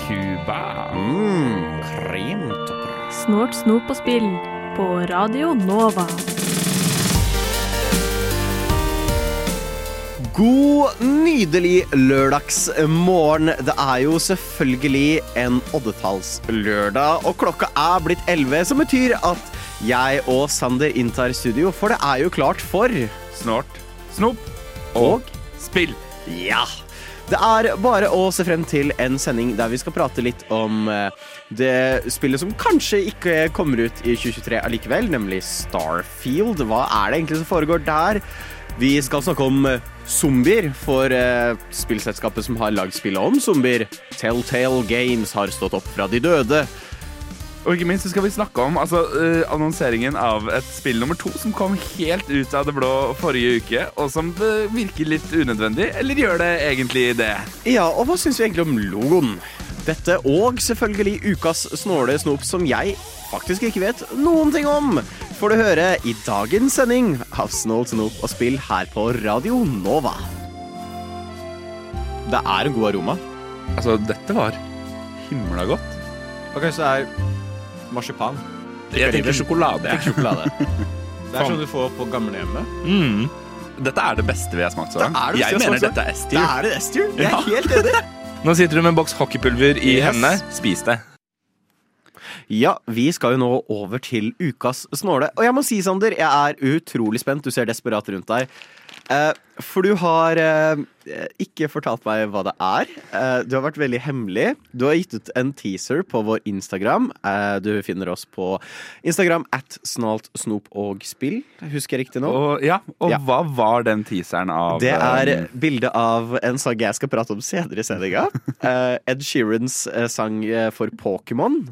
Cuba. Mm, kremtopper. Snort, snop og spill på Radio Nova. God, nydelig lørdagsmorgen. Det er jo selvfølgelig en oddetallslørdag, og klokka er blitt 11, som betyr at jeg og Sander inntar studio, for det er jo klart for Snort, snop Og spill. Ja! Det er bare å se frem til en sending der vi skal prate litt om eh, det spillet som kanskje ikke kommer ut i 2023 allikevel, nemlig Starfield. Hva er det egentlig som foregår der? Vi skal snakke om eh, zombier, for eh, spillselskapet som har lagd spillet om zombier, Telltale Games, har stått opp fra de døde. Og ikke minst skal vi snakke om altså, uh, annonseringen av et spill nummer to som kom helt ut av det blå forrige uke, og som uh, virker litt unødvendig. Eller gjør det egentlig det? Ja, og hva syns vi egentlig om logoen? Dette og selvfølgelig ukas snåle snop som jeg faktisk ikke vet noen ting om. Får du høre i dagens sending av Snål, snop og spill her på Radio Nova. Det er en god aroma. Altså, dette var himla godt. Og så det er marsipan. Jeg tenker sjokolade. Ikke sjokolade. Det er sånn du får på gamlehjemmet. Mm. Dette er det beste vi har smakt så langt. Det det Jeg jeg mener smakt dette er Det S-tier. er det S-tier. Jeg er Ja. helt enig. Nå sitter du med en boks hockeypulver i Yes. hendene. Spis det. Ja, vi skal jo nå over til ukas snåle. Og jeg må si, Sander, jeg er utrolig spent. Du ser desperat rundt deg. Eh, for du har eh, ikke fortalt meg hva det er. Eh, du har vært veldig hemmelig. Du har gitt ut en teaser på vår Instagram. Du finner oss på Instagram at snalt snop og spill. Husker jeg riktig nå? Og, ja, og Ja. hva var den teaseren av Det er bilde av en sang jeg skal prate om senere i sendinga. Ed Sheerans sang for Pokémon.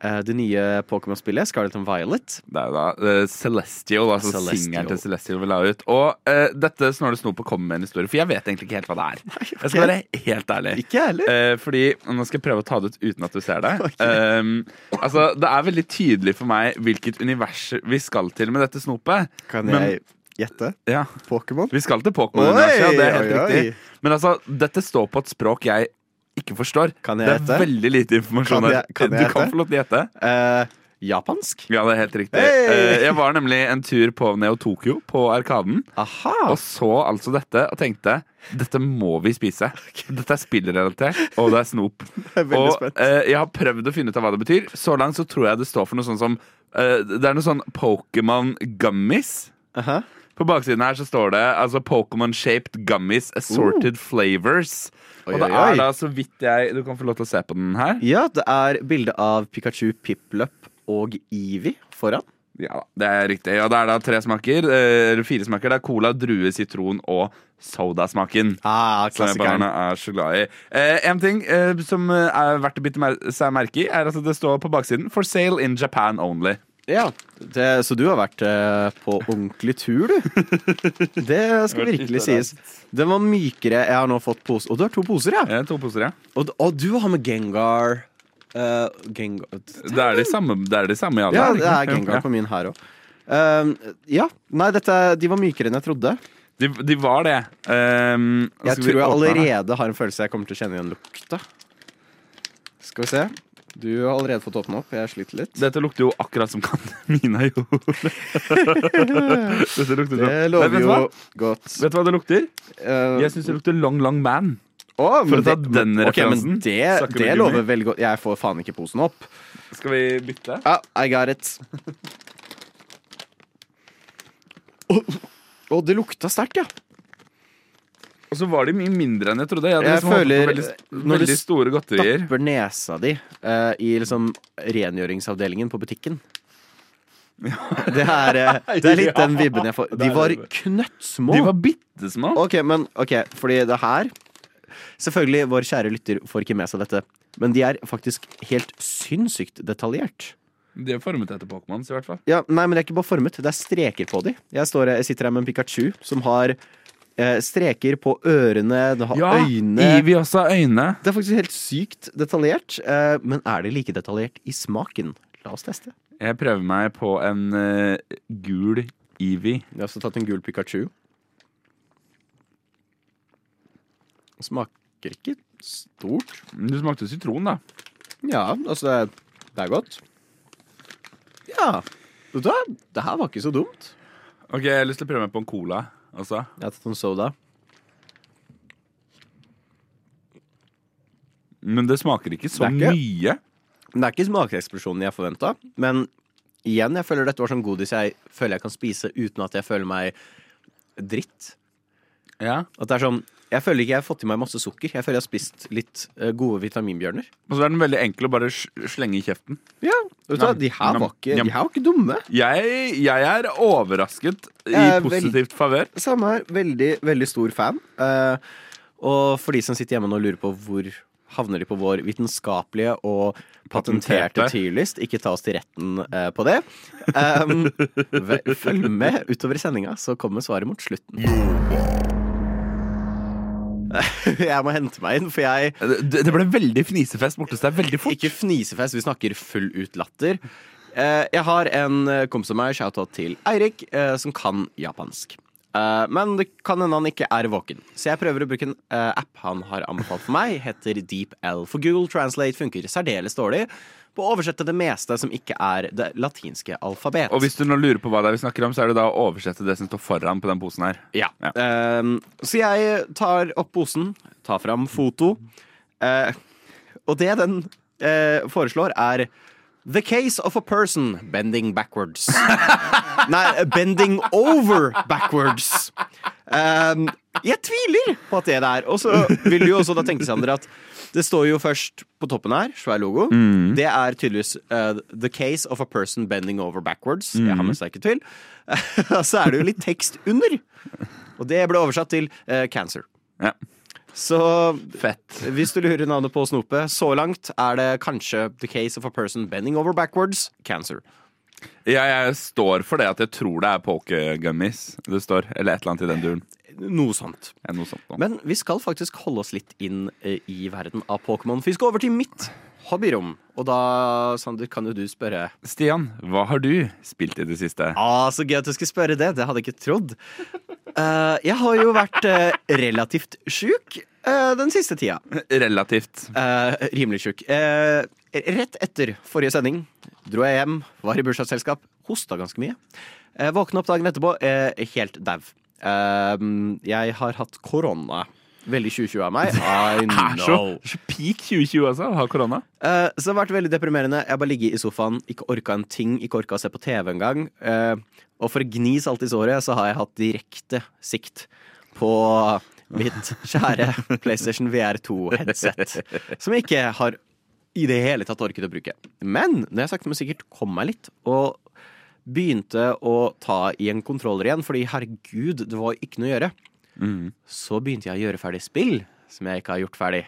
Eh, det nye Pokémon-spillet, Scarlet and Violet. Det er da uh, Celestial, altså Celestial. singelen til Celestial vi la ut. Og uh, dette Snorre Snope kommer med en historie, for jeg vet egentlig ikke helt hva det er. Jeg skal være helt ærlig. Ikke ærlig. Eh, fordi, Nå skal jeg prøve å ta det ut uten at du ser det. Um, altså, Det er veldig tydelig for meg hvilket univers vi skal til med dette snopet. Kan men- jeg gjette? Ja, Pokémon? Vi skal til Pokémon. Ja, det er helt oi, oi. riktig. Men altså, dette står på et språk jeg ikke forstår. Kan jeg det er veldig lite informasjon Kan her. jeg- kan jeg Du kan få lov til å gjette. Uh, japansk? Ja, det er helt riktig. Hey! Eh, jeg var nemlig en tur på Neo Tokyo på Arkaden. Aha! Og så altså dette og tenkte dette må vi spise. Dette er spillrelatert, og det er snop. Jeg er Og eh, jeg har prøvd å finne ut av hva det betyr. Så langt så tror jeg det står for noe sånn som eh, Det er noe sånn Pokémon gummies. Aha. På baksiden her så står det altså Pokémon-shaped gummies assorted flavors. Oi, og det er da, så vidt jeg Du kan få lov til å se på den her. Ja, det er bilde av Pikachu, Piplup og Eevee foran. Ja, det er riktig. Og det er da tre smaker. eh, Eller fire smaker. Det er cola, drue, sitron og sodasmaken. Ah, Som jeg bare er så glad i. Eh, en ting eh, som eh, er verdt å bite mer seg merke i, er at det står på baksiden 'For sale in Japan only'. Ja, det, Så du har vært eh, på ordentlig tur, du. Det skal virkelig sies. Den var mykere. Jeg har nå fått pose. Og du har to poser, ja. Eh, to poser, ja. Og, og du har med Gengar. eh, Gengar Det er de samme, det er de samme i alle. Ja, det er? Gengar på min her òg. ja. Nei, dette, de var mykere enn jeg trodde. De, de var det. Um, Jeg tror jeg allerede har en følelse jeg kommer til å kjenne igjen lukta. Skal vi se. Du har allerede fått åpne opp. Jeg sliter litt. Dette lukter jo akkurat som Mina gjorde. Dette lukter Det lover jo godt. Vet du hva det lukter? Uh, Jeg syns det lukter Long Long Man. Oh, for å ta det- den referansen. Okay, men det, det lover veldig godt. Jeg får faen ikke posen opp. Skal vi bytte? Ja, I got it. Å, det lukta sterkt, ja. Og så var de mye mindre enn jeg trodde. Jeg, Jeg liksom håpet føler- veldig, når du veldig godterier. Stapper nesa di uh, i liksom rengjøringsavdelingen på butikken. Det er, eh, det er litt den vibben jeg får. De var knøttsmå. De var bitte små. Ok, men ok, fordi det her Selvfølgelig, vår kjære lytter får ikke med seg dette, men de er faktisk helt sinnssykt detaljert. De er formet etter Pokémons, i hvert fall. Ja, nei, men det er ikke bare formet, det er streker på de. Jeg, står, jeg sitter her med en Pikachu som har streker på ørene, det har Ja, øyne Ivy også har øyne. Det er faktisk helt sykt detaljert, eh, men er det like detaljert i smaken? La oss teste. Jeg prøver meg på en uh, gul Ivy. Jeg har også tatt en gul Pikachu. Smaker ikke stort. Du smakte sitron, da. Ja, altså det, det er godt. Ja. Vet du hva? Det her var ikke så dumt. Ok, Jeg har lyst til å prøve meg på en cola også. Jeg har tatt en soda. Men det smaker ikke så Det er mye. Det er ikke smakeksplosjonen jeg forventa, men igjen, jeg føler dette var sånn godis jeg føler jeg kan spise uten at jeg føler meg dritt. Ja. At det er sånn Jeg føler ikke jeg har fått i meg masse sukker. Jeg føler jeg har spist litt eh, gode vitaminbjørner. Og så er den veldig enkel å bare slenge i kjeften. Ja, vet du hva? De her Nam, var ikke, nam. de her var ikke dumme. Jeg, jeg er overrasket i Jeg er vel- positivt favør. Samme her. Veldig, veldig stor fan. Eh, og for de som sitter hjemme nå og lurer på hvor havner de på vår vitenskapelige og patenterte Patenterte. ikke ta oss til retten eh, på det. Um, ve- følg med utover i sendinga, så kommer svaret mot slutten. Jeg må hente meg inn, for jeg Det, det ble veldig fnisefest borte hos deg veldig fort. Ikke fnisefest, vi snakker full ut latter. Eh, jeg har en eh, kompis av meg, shout-out til Eirik, eh, som kan japansk. Men det kan hende han ikke er våken, så jeg prøver å bruke en app han har anbefalt for meg. Heter DeepL. For Google Translate funker særdeles dårlig på å oversette det meste som ikke er det latinske alfabet. Og hvis du nå lurer på hva det er vi snakker om, så er det da å oversette det som står foran på den posen her. Ja. Ja. Uh, så jeg tar opp posen, tar fram foto, uh, og det den uh, foreslår, er The case of a person bending backwards. Nei, bending over backwards. Um, jeg tviler på at det er det er. Og så vil du jo også da tenke Sander, at det står jo først på toppen her, svær logo. Det er tydeligvis uh, The case of a person bending over backwards. Jeg har med seg ikke tvil. Og så er det jo litt tekst under. Og det ble oversatt til uh, cancer. Ja. Så Fett. hvis du lurer navnet på snopet, så langt er det kanskje The case of a person bending over backwards, cancer. Ja, jeg står for det at jeg tror det er pokergummies det står. Eller et eller annet i den duren. Noe sånt. Ja, noe sånt. Men vi skal faktisk holde oss litt inn eh, i verden av Pokémon. Vi skal over til mitt hobbyrom. Og da, Sander, kan jo du spørre Stian, hva har du spilt i det siste? Ah, så gøy at du skulle spørre det. Det hadde jeg ikke trodd. Uh, jeg har jo vært uh, relativt sjuk uh, den siste tida. Relativt. Rimelig sjuk. Rett etter forrige sending dro jeg hjem, var i bursdagsselskap, hosta ganske mye. Våkna opp dagen etterpå helt dau. Eh, jeg har hatt korona. Veldig 2020 av meg. I så, know. så peak 2020 altså, å ha korona. Uh, så det har vært veldig deprimerende. Jeg har bare ligget i sofaen, ikke orka en ting, ikke orka å se på TV engang. Uh, og for å gni salt i såret, så har jeg hatt direkte sikt på mitt kjære PlayStation VR2-headset. Som jeg ikke har i det hele tatt orket å bruke. Men det har jeg sagt, men sikkert kom meg litt, og begynte å ta i en kontroller igjen, fordi herregud, det var ikke noe å gjøre, så begynte jeg å gjøre ferdig spill som jeg ikke har gjort ferdig.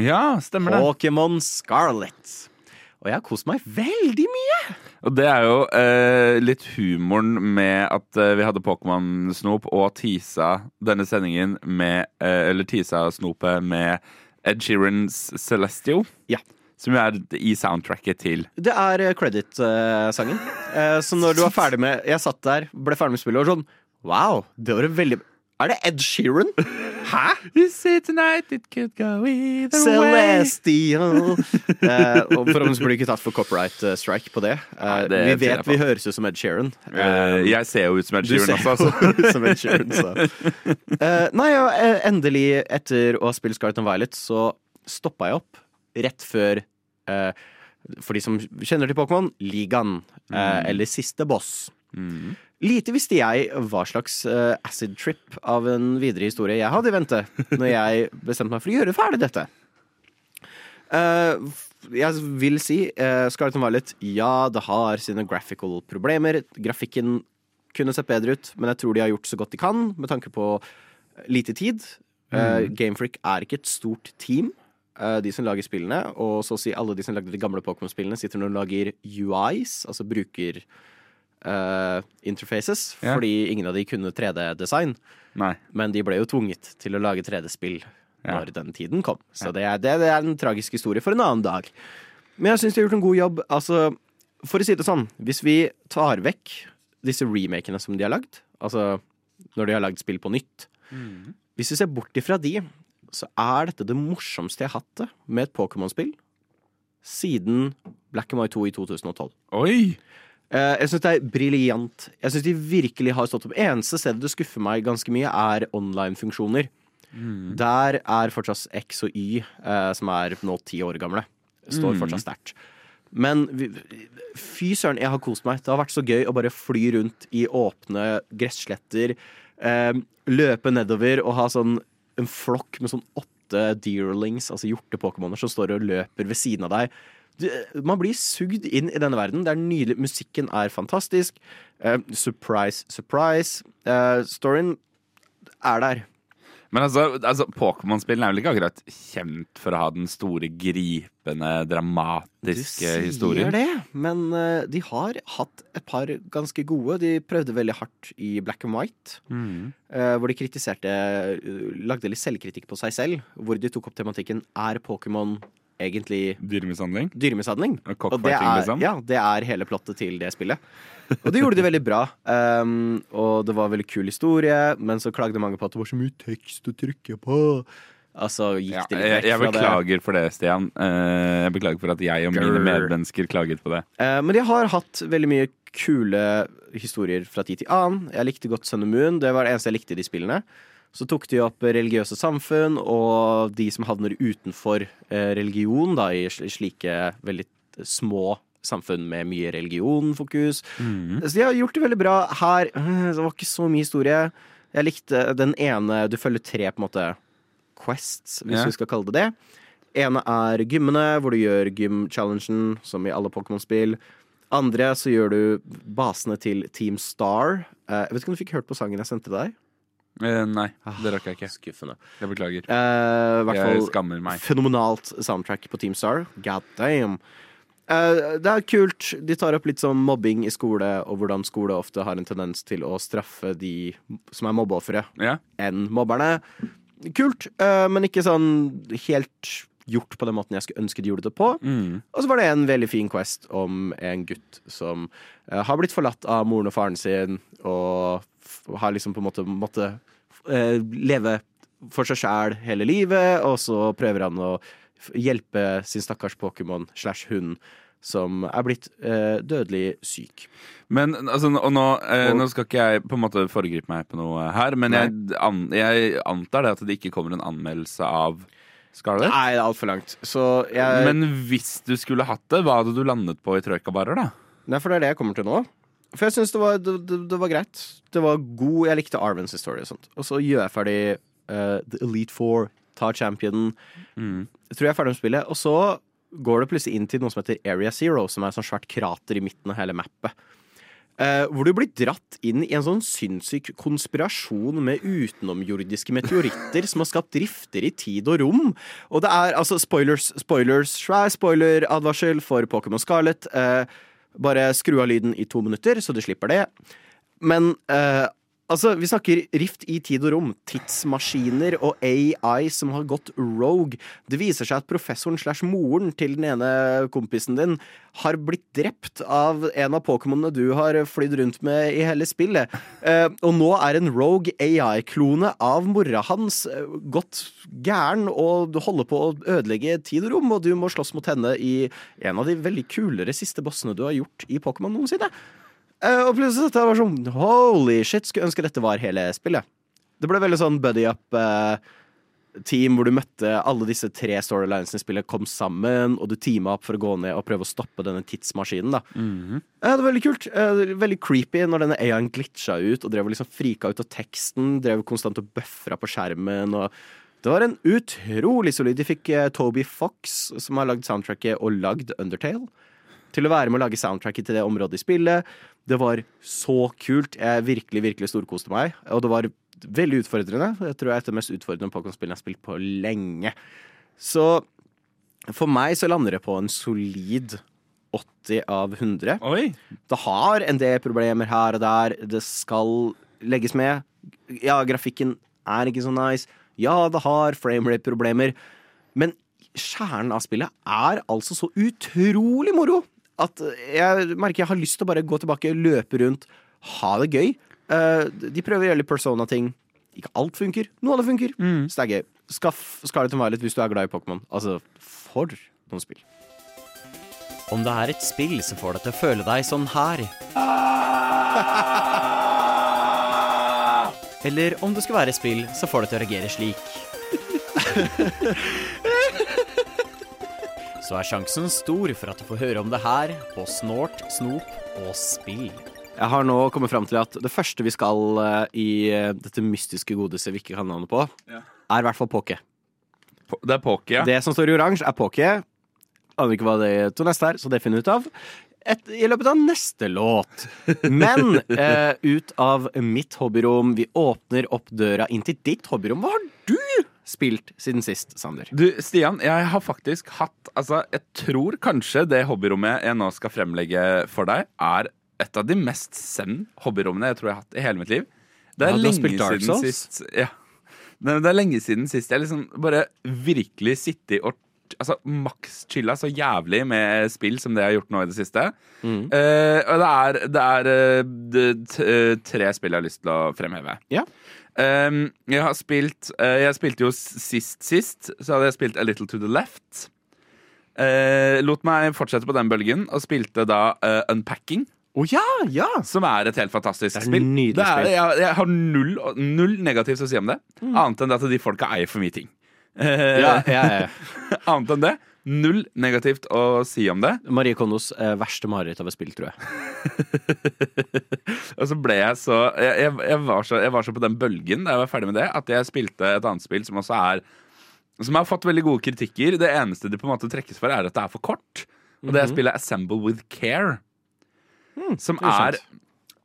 Ja, stemmer det. Pokémon Scarlet. Og jeg har kost meg veldig mye. Og det er jo eh, litt humoren med at eh, vi hadde Pokémon-snop og teasa denne sendingen med eh, Eller teasa snopet med Ed Sheerans Celestial. Ja. Som er i soundtracket til Det er eh, credit-sangen. Eh, så når du var ferdig med Jeg satt der, ble ferdig med spillet og sånn Wow, det var veldig Er det Ed Sheeran? Hæ? You see tonight it could go either way. Celestial. Eh, og Forhåpentligvis blir du ikke tatt for copyright eh, strike på det. Eh, Nei, det vi vet vi høres ut som Ed Sheeran. Eh, jeg ser jo ut som Ed Sheeran også. Altså. som Ed Sheeran, så. Nei, ja, endelig, etter å ha spilt Scarlet and Violet, så stoppa jeg opp rett før For de som kjenner til Pokémon, Ligaen. eh, eller Siste boss. Mm. Lite visste jeg hva slags eh, acid trip av en videre historie jeg hadde i vente når jeg bestemte meg for å gjøre ferdig dette. Eh, jeg vil si uh, Scarlet Violet, ja, det har sine graphical problemer. Grafikken kunne sett bedre ut, men jeg tror de har gjort så godt de kan med tanke på lite tid. Uh, Gamefreak er ikke et stort team. Eh, de som lager spillene, og så å si alle de som lagde de gamle Pokémon-spillene, sitter nå og lager UIs, altså bruker uh, interfaces, Ja. fordi ingen av de kunne 3D-design. Men de ble jo tvunget til å lage 3D-spill Ja. når den tiden kom. Så det er, det, det er en tragisk historie for en annen dag. Men jeg syns de har gjort en god jobb. Altså, for å si det sånn, hvis vi tar vekk disse remakene som de har lagd, altså når de har lagd spill på nytt Hvis vi ser bort ifra de, så er dette det morsomste jeg har hatt det med et Pokémon-spill siden Black and White 2 i 2012. Oi! Eh, jeg syns det er briljant. Jeg syns de virkelig har stått opp. Eneste stedet det skuffer meg ganske mye, er online-funksjoner. Der er fortsatt X og Y, eh, som er nå ti år gamle, står fortsatt sterkt. Men fy søren, jeg har kost meg. Det har vært så gøy å bare fly rundt i åpne gressletter, eh, løpe nedover og ha sånn en flokk med sånn åtte deerlings, altså hjorte-pokémoner, som står og løper ved siden av deg. Du, man blir sugd inn i denne verden. Det er nydelig. Musikken er fantastisk. Uh, surprise, surprise. Uh, storyen er der. Men altså, altså Pokémon-spillene er vel ikke akkurat kjent for å ha den store, gripende, dramatiske historien? Du sier det, men uh, de har hatt et par ganske gode. De prøvde veldig hardt i Black and White, Mm. Uh, hvor de kritiserte eh, Lagde litt selvkritikk på seg selv, hvor de tok opp tematikken Er Pokémon egentlig Dyremishandling? dyremishandling? Og Og det er, liksom? ja, det er hele plottet til det spillet. Og det gjorde de veldig bra. Um, og det var veldig kul historie, men så klagde mange på at det var så mye tekst å trykke på. Altså Ja, jeg, jeg det. beklager for det, Stian. Uh, jeg beklager for at jeg og mine medmennesker klaget på det. Uh, men de har hatt veldig mye kule historier fra tid til annen. Jeg likte godt Sun and Moon. Det var det eneste jeg likte i de spillene. Så tok de opp religiøse samfunn og de som havner utenfor eh, religion, da, i slike veldig små samfunn med mye religionfokus. Så de har gjort det veldig bra. Her øh, det var ikke så mye historie. Jeg likte den ene Du følger tre på en måte quests, hvis yeah. vi skal kalle det det. Ene er gymmene, hvor du gjør gym-challengen, som i alle Pokémon-spill. Andre så gjør du basene til Team Star. Eh, jeg vet ikke om du fikk hørt på sangen jeg sendte deg? Eh, nei, det rakk jeg ikke. Skuffende. Jeg beklager. Eh, hvert Jeg fall skammer meg. fenomenalt soundtrack på Team Star. God damn. Eh, det er kult. De tar opp litt sånn mobbing i skole, og hvordan skole ofte har en tendens til å straffe de som er mobbeofre, yeah. enn mobberne. Kult, eh, men ikke sånn helt gjort på den måten jeg skulle ønske de gjorde det på. Mm. Og så var det en veldig fin quest om en gutt som uh, har blitt forlatt av moren og faren sin, og har liksom på en måte måttet uh, leve for seg sjæl hele livet, og så prøver han å hjelpe sin stakkars Pokémon slash hund som er blitt eh, dødelig syk. Men altså, og nå, eh, Og- nå skal ikke jeg på en måte foregripe meg på noe her, men jeg, an, jeg antar det at det ikke kommer en anmeldelse av Scarlett? Nei, det er altfor langt. Så jeg Men hvis du skulle hatt det, hva hadde du landet på i trøykabarer, da? Nei, for det er det jeg kommer til nå. For jeg syns det, det, det, det var greit. Det var god Jeg likte Arvins historie og sånt. Og så gjør jeg ferdig uh, The Elite Four, tar championen. Mm. Jeg tror jeg er ferdig med spillet. Og så går det plutselig inn til noe som heter Area Zero, som er et sånt svært krater i midten av hele mappet. Eh, hvor du blir dratt inn i en sånn sinnssyk konspirasjon med utenomjordiske meteoritter som har skapt rifter i tid og rom. Og det er altså spoilers, spoilers, svær spoileradvarsel for Pokémon Scarlet. Uh, bare skru av lyden i to minutter, så du slipper det. Men eh, altså, vi snakker rift i tid og rom. Tidsmaskiner og AI som har gått rogue. Det viser seg at professoren slash moren til den ene kompisen din har blitt drept av en av Pokémonene du har flydd rundt med i hele spillet. Eh, og nå er en rogue AI-klone av mora hans eh, gått gæren og holder på å ødelegge tid og rom, og du må slåss mot henne i en av de veldig kulere siste bossene du har gjort i Pokémon noensinne. Eh, og plutselig dette var sånn Holy shit, skulle ønske dette var hele spillet. Det ble veldig sånn buddy up-team hvor du møtte alle disse tre storylinesene i spillet kom sammen, og du teama opp for å gå ned og prøve å stoppe denne tidsmaskinen. da Mhm. Eh, Det var veldig kult. Eh, Veldig creepy når denne AI-en glitcha ut og drev liksom frika ut av teksten. Drev konstant og bøfra på skjermen. Og det var en utrolig solid. De fikk eh, Toby Fox, som har lagd soundtracket og lagd Undertale, til å være med å lage soundtracket til det området i spillet. Det var så kult. Jeg virkelig, virkelig storkoste meg. Og det var veldig utfordrende. Jeg tror jeg er et av de mest utfordrende Pokémon-spillene jeg har spilt på lenge. Så for meg så lander det på en solid 80 av 100. Oi! Det har en del problemer her og der. Det skal legges med. Ja, grafikken er ikke så nice. Ja, det har framerate-problemer. Men kjernen av spillet er altså så utrolig moro at jeg merker jeg har lyst til å bare gå tilbake, løpe rundt, ha det gøy. Eh, de prøver å gjøre litt persona-ting. Ikke alt funker. Noe av det funker. Så det er gøy. skaff Scarlet Violet hvis du er glad i Pokémon. Altså, for noen spill. Om det er et spill som får deg til å føle deg sånn her Eller om det skal være et spill som får deg til å reagere slik. Så er sjansen stor for at du får høre om det her på Snort, Snop og Spill. Jeg har nå kommet fram til at det første vi skal eh, i eh, dette mystiske godeset vi ikke kan navnet på, Ja. er i hvert fall Poké. Det er Poké, ja. Det som står i oransje, er Poké. Aner ikke hva det to neste er, så det finner vi ut av. Et, I løpet av neste låt. Men eh, ut av mitt hobbyrom, vi åpner opp døra inn til ditt hobbyrom. Hva har du spilt siden sist, Sander? Du, Stian, jeg har faktisk hatt Altså, jeg tror kanskje det hobbyrommet jeg nå skal fremlegge for deg, er et av de mest send hobbyrommene jeg tror jeg har hatt i hele mitt liv. Det er ja, lenge siden sist Ja. Det det er lenge siden sist jeg liksom bare virkelig sittet og Altså maks chilla så jævlig med spill som det jeg har gjort nå i det siste. Mm. Uh, og det er, det er uh, det, tre spill jeg har lyst til å fremheve. Ja. Jeg har spilt eh, Jeg spilte jo sist sist, så hadde jeg spilt A Little To The Left. Eh, lot meg fortsette på den bølgen og spilte da eh, Unpacking. Oh, ja, ja! Som er et helt fantastisk Det spill. Det er, spill. jeg, jeg har null, null negativt å si om det, annet enn at de folka eier for mye ting. Ja, ja, ja. Annet enn det, null negativt å si om det. Marie Kondos eh, verste mareritt av et spill, tror jeg. Og så ble jeg så jeg, jeg, jeg, var så jeg var så på den bølgen da jeg var ferdig med det, at jeg spilte et annet spill som også er Som har fått veldig gode kritikker. Det eneste de på en måte trekkes for, er at det er for kort. Og det er spillet Assemble With Care. som er.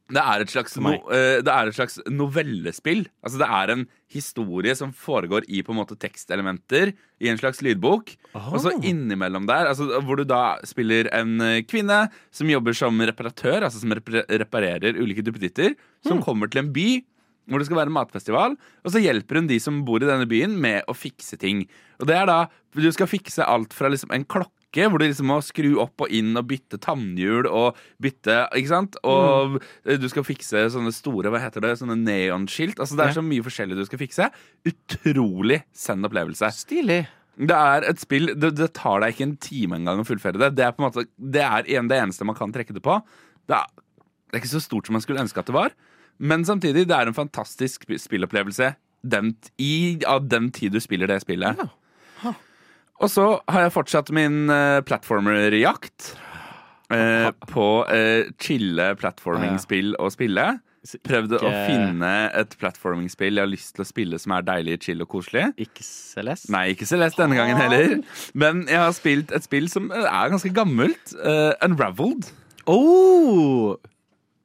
Det er, no, eh, det er et slags novellespill. Altså Det er en historie som foregår i på en måte tekstelementer i en slags lydbok. Og så innimellom der, altså hvor du da spiller en eh, kvinne som jobber som reparatør, altså som reparerer ulike duppeditter, som kommer til en by hvor det skal være matfestival, og så hjelper hun de som bor i denne byen, med å fikse ting. Og det er da Du skal fikse alt fra liksom en klokke hvor du liksom må skru opp og inn og bytte tannhjul og bytte Ikke sant? Og mm. du skal fikse sånne store hva heter det, sånne neonskilt. Altså Det er så mye forskjellig du skal fikse. Utrolig send opplevelse. Stilig. Det er et spill det, det tar deg ikke en time engang å fullføre det. Det er på en måte Det er en, det eneste man kan trekke det på. Det er, det er ikke så stort som man skulle ønske at det var. Men samtidig, det er en fantastisk spillopplevelse den, i, av den tid du spiller det spillet. Og så har jeg fortsatt min uh, plattformerjakt. uh, på uh, chille plattformingspill å spille. Prøvde å finne et platforming-spill jeg har lyst til å spille som er deilig, chill og koselig. Ikke Celeste? Nei, ikke Celeste denne gangen heller. Men jeg har spilt et spill som er ganske gammelt. Uh, Unraveled. Oh,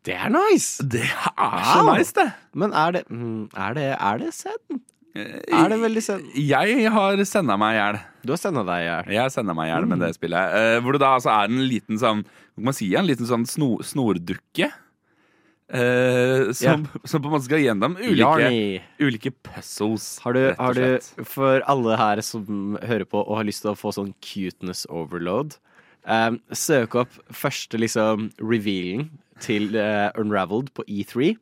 det er nice! Det er så nice, det. Men er det mm, Er det, er det send? Er det veldig send? Jeg har senda meg i hjel. Du har senda deg i hjel. Jeg har senda meg i hjel med det spillet. Uh, hvor det da altså er en liten sånn Hva man si? En liten sånn sno, snordukke. Uh, som, som på en måte skal gjennom ulike, ulike puzzles. Har du, har du, for alle her som hører på og har lyst til å få sånn cuteness overload, um, søk opp første liksom revealen til uh, Unraveled på E3.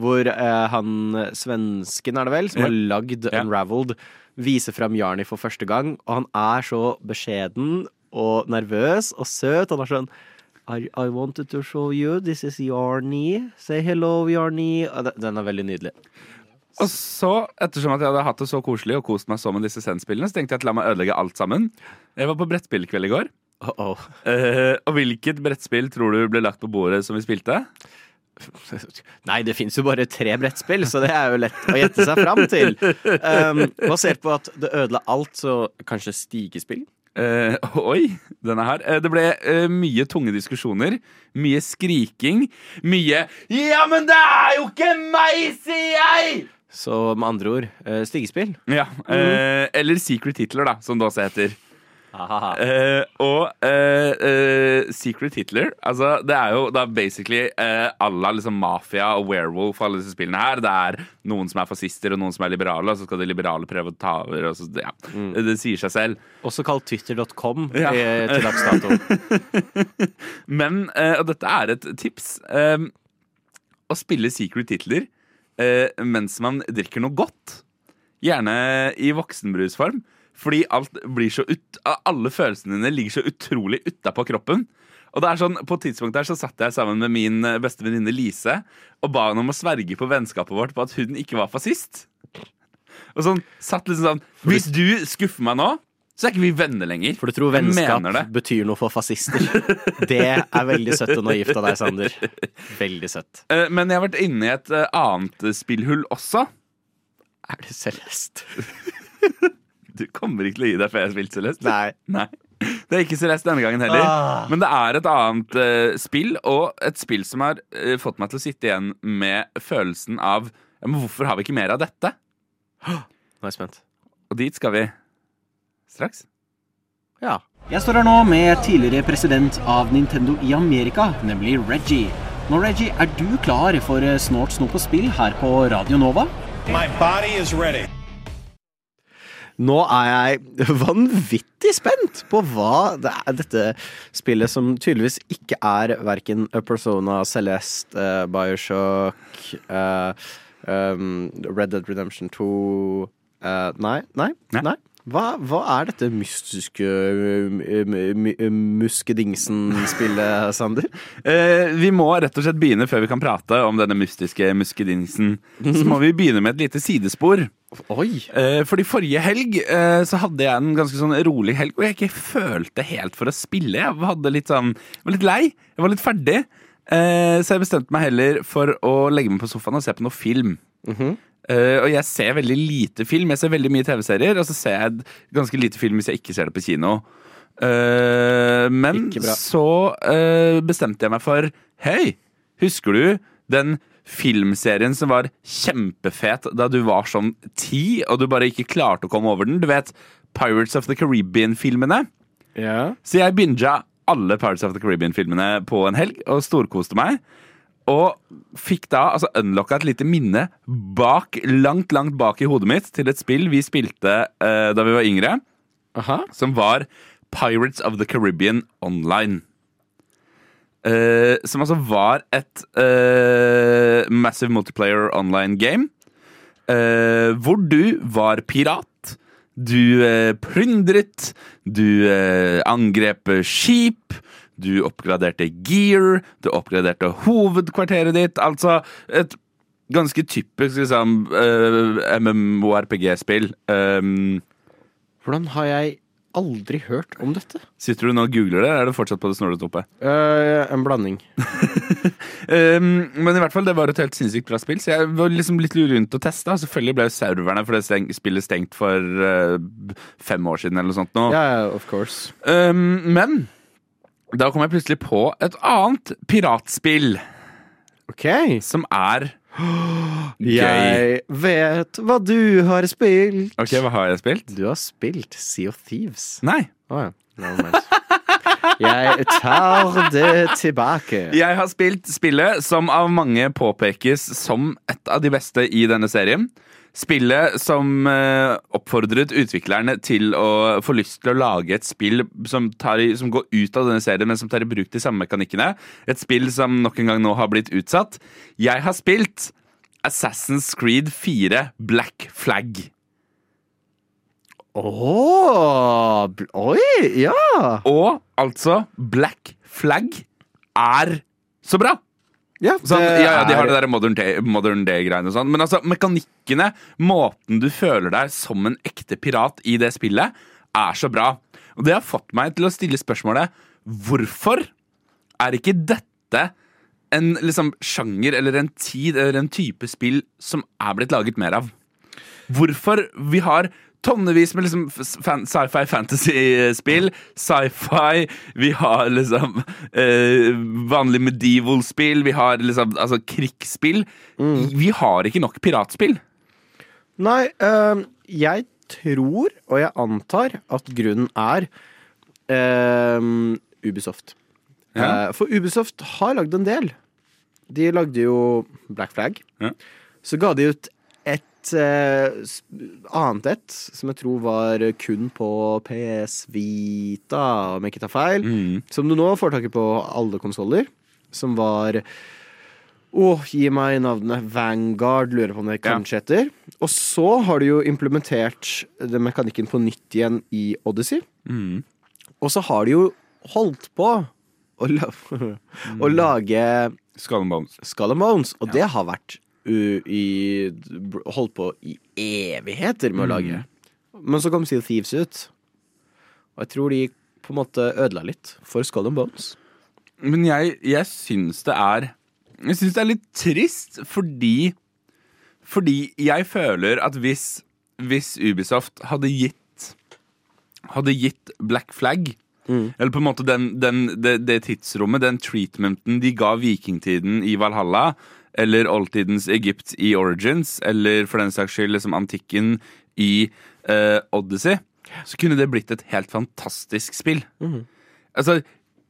Hvor eh, han svensken, er det vel, som har lagd Ja. Unraveled, viser fram Jarny for første gang. Og han er så beskjeden og nervøs og søt. Han er sånn I, I wanted to show you. This is Jarny. Say hello, Jarny. Den- er veldig nydelig. Og så, ettersom at jeg hadde hatt det så koselig og kost meg så med disse Zen-spillene, så tenkte jeg at la meg ødelegge alt sammen. Jeg var på brettspillkveld i går. Uh oh. uh, og hvilket brettspill tror du ble lagt på bordet som vi spilte? Nei, det fins jo bare tre brettspill, så det er jo lett å gjette seg fram til. Um, basert på at det ødela alt, så kanskje stigespill? Uh, oi, denne her. Uh, det ble uh, mye tunge diskusjoner. Mye skriking. Mye 'Ja, men det er jo ikke meg, sier jeg!' Så med andre ord, stigespill. Ja, Mm. Eller Secret Hitler, da, som det også heter. Eh, og uh, uh, Secret Hitler altså, Det er jo da basically uh, alla liksom mafia og werewolf alle disse spillene her. Det er noen som er fascister og noen som er liberale, og så skal de liberale prøve å ta over. Så, ja, det, det sier seg selv. Også kalt twitter.com Ja. til dags dato. Men, og dette er et tips Å spille Secret Hitler mens man drikker noe godt, Gjerne i voksenbrusform. Fordi alt blir så ut, alle følelsene dine ligger så utrolig utapå kroppen. Og det er sånn, På et tidspunkt der så satt jeg sammen med min eh, beste venninne Lise og ba henne om å sverge på vennskapet vårt på at hun ikke var fascist. Og sånn, satt liksom sånn Hvis du skuffer meg nå, så er ikke vi venner lenger. For du tror vennskap betyr noe for fascister. Det er veldig søtt og naivt av deg, Sander. Veldig søtt. Eh, Men jeg har vært inne i et eh, annet spillhull også. Er det Celeste? Du kommer ikke til å gi deg før jeg har spilt Celeste. Nei. Nei. Det er ikke Celeste denne gangen heller. Ah. Men det er et annet uh, spill, og et spill som har uh, fått meg til å sitte igjen med følelsen av ja, men Hvorfor har vi ikke mer av dette? Nå er jeg spent. Og dit skal vi straks. Ja. Jeg står her nå med tidligere president av Nintendo i Amerika, nemlig Reggie. Nå, Reggie, er du klar for eh, Snort, snop og spill her på Radio Nova? My body is ready. Nå er jeg vanvittig spent på hva det er dette spillet som tydeligvis ikke er verken Persona, Celeste, uh, Bioshock, uh, um, Red Dead Redemption 2 uh, Nei, nei, Nei. nei. Hva, hva er dette mystiske muskedingsen-spillet, Sander? Eh, vi må rett og slett begynne før vi kan prate om denne mystiske muskedingsen. Så må vi begynne med et lite sidespor. Oi! Eh, fordi forrige helg eh, så hadde jeg en ganske sånn rolig helg, og jeg ikke følte helt for å spille. Jeg litt sånn, var litt lei, jeg var litt ferdig. Eh, så jeg bestemte meg heller for å legge meg på sofaen og se på noe film. Eh, og jeg ser veldig lite film. Jeg ser veldig mye TV-serier, og så ser jeg ganske lite film hvis jeg ikke ser det på kino. Uh, men så uh, bestemte jeg meg for Hei, husker du den filmserien som var kjempefet da du var sånn ti, og du bare ikke klarte å komme over den? Du vet Pirates of the Caribbean-filmene? Ja. Så jeg binga alle Pirates of the Caribbean-filmene på en helg og storkoste meg. Og fikk da altså unlocka et lite minne bak, langt, langt bak i hodet mitt til et spill vi spilte eh, da vi var yngre, Aha. som var Pirates of the Caribbean Online. Eh, som altså var et eh, massive multiplayer online game. eh, hvor du var pirat. Du eh, plyndret. Du eh, angrep skip. Du oppgraderte gear. Du oppgraderte hovedkvarteret ditt. Altså et ganske typisk liksom, uh, MMORPG-spill. Um, Hvordan har jeg aldri hørt om dette? sitter du nå og googler det, eller er det fortsatt på det snålete oppe? Uh, en blanding. Um, men i hvert fall, det var et helt sinnssykt bra spill, så jeg var liksom litt rundt og testa. Selvfølgelig ble jo serverne for det steng spillet stengt for uh, fem år siden eller noe sånt nå. Ja, ja, of course. Um, men da kom jeg plutselig på et annet piratspill Ok. som er gøy. Jeg vet hva du har spilt. Ok, hva har jeg spilt? Du har spilt Sea of Thieves. Nei. Å ja. Never mind. Jeg tar det tilbake. Jeg har spilt spillet som av mange påpekes som et av de beste i denne serien. Spillet som eh, oppfordret utviklerne til å få lyst til å lage et spill som, tar i, som går ut av denne serien, men som tar i bruk de samme mekanikkene. Et spill som nok en gang nå har blitt utsatt. Jeg har spilt Assassin's Creed 4 Black Flag. Åh, bl- oi, ja. Og altså, Black Flag er så bra! Ja, Sånn, ja, ja, De har det der modern day-greiene day-greiene og sånn. Men altså, mekanikkene, måten du føler deg som en ekte pirat i det spillet, er så bra. Og det har fått meg til å stille spørsmålet hvorfor er ikke dette en liksom sjanger eller en tid eller en type spill som er blitt laget mer av? Hvorfor vi har tonnevis med liksom fan, sci-fi fantasy-spill, sci-fi, vi har liksom eh, vanlig medieval-spill, vi har liksom altså krigsspill. Vi har ikke nok piratspill. Nei, øh, jeg tror, og jeg antar, at grunnen er øh, Ubisoft. Ja. Eh, for Ubisoft har lagd en del. De lagde jo Black Flag. Ja. Så ga de ut et eh, annet et, som jeg tror var kun på PS Vita, om jeg ikke tar feil. Mm. Som du nå får tak i på alle konsoller. Som var Åh, gi meg navnet. Vanguard, lurer på om det kanskje heter. Og så har du jo implementert den mekanikken på nytt igjen i Odyssey. Mm. Og så har de jo holdt på å, la å lage Skull and Bones. Skull and Bones, og det har vært i, holdt på i evigheter med å lage. Men så kom Seal Thieves ut, og jeg tror de på en måte ødela litt for Skull and Bones. Men jeg, jeg syns det er Jeg syns det er litt trist fordi Fordi jeg føler at hvis, hvis Ubisoft hadde gitt Hadde gitt Black Flag Eller på en måte den, den, det, det tidsrommet, den treatmenten de ga vikingtiden i Valhalla, eller oldtidens Egypt i Origins, eller for den saks skyld liksom antikken i uh, Odyssey, så kunne det blitt et helt fantastisk spill. Altså,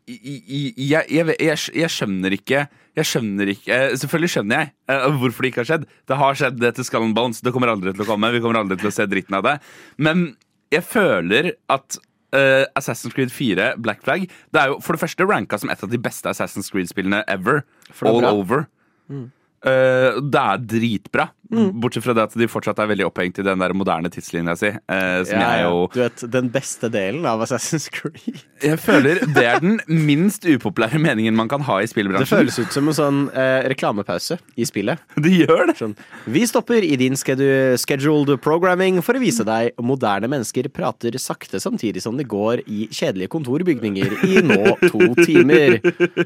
i- i- jeg, jeg, jeg, jeg skjønner ikke Jeg skjønner ikke eh, Selvfølgelig skjønner jeg eh, hvorfor det ikke har skjedd. Det har skjedd det til Skull and Bones. Det kommer aldri til å komme. Vi kommer aldri til å se dritten av det. Men jeg føler at eh, Assassin's Creed 4, Black Flag, det er jo for det første ranka som et av de beste Assassin's Creed-spillene ever. Er All bra. over. Mm. Eh, det er dritbra. Bortsett fra det at de fortsatt er veldig opphengt i den der moderne tidslinja si. Uh, som jeg jo Du vet, den beste delen av Assassin's Creed. Jeg føler det er den minst upopulære meningen man kan ha i spillbransjen. Det føles ut som en sånn uh, reklamepause i spillet. Det gjør det. Sånn, vi stopper i din scheduled programming for å vise deg moderne mennesker prater sakte samtidig som de går i kjedelige kontorbygninger i nå to timer.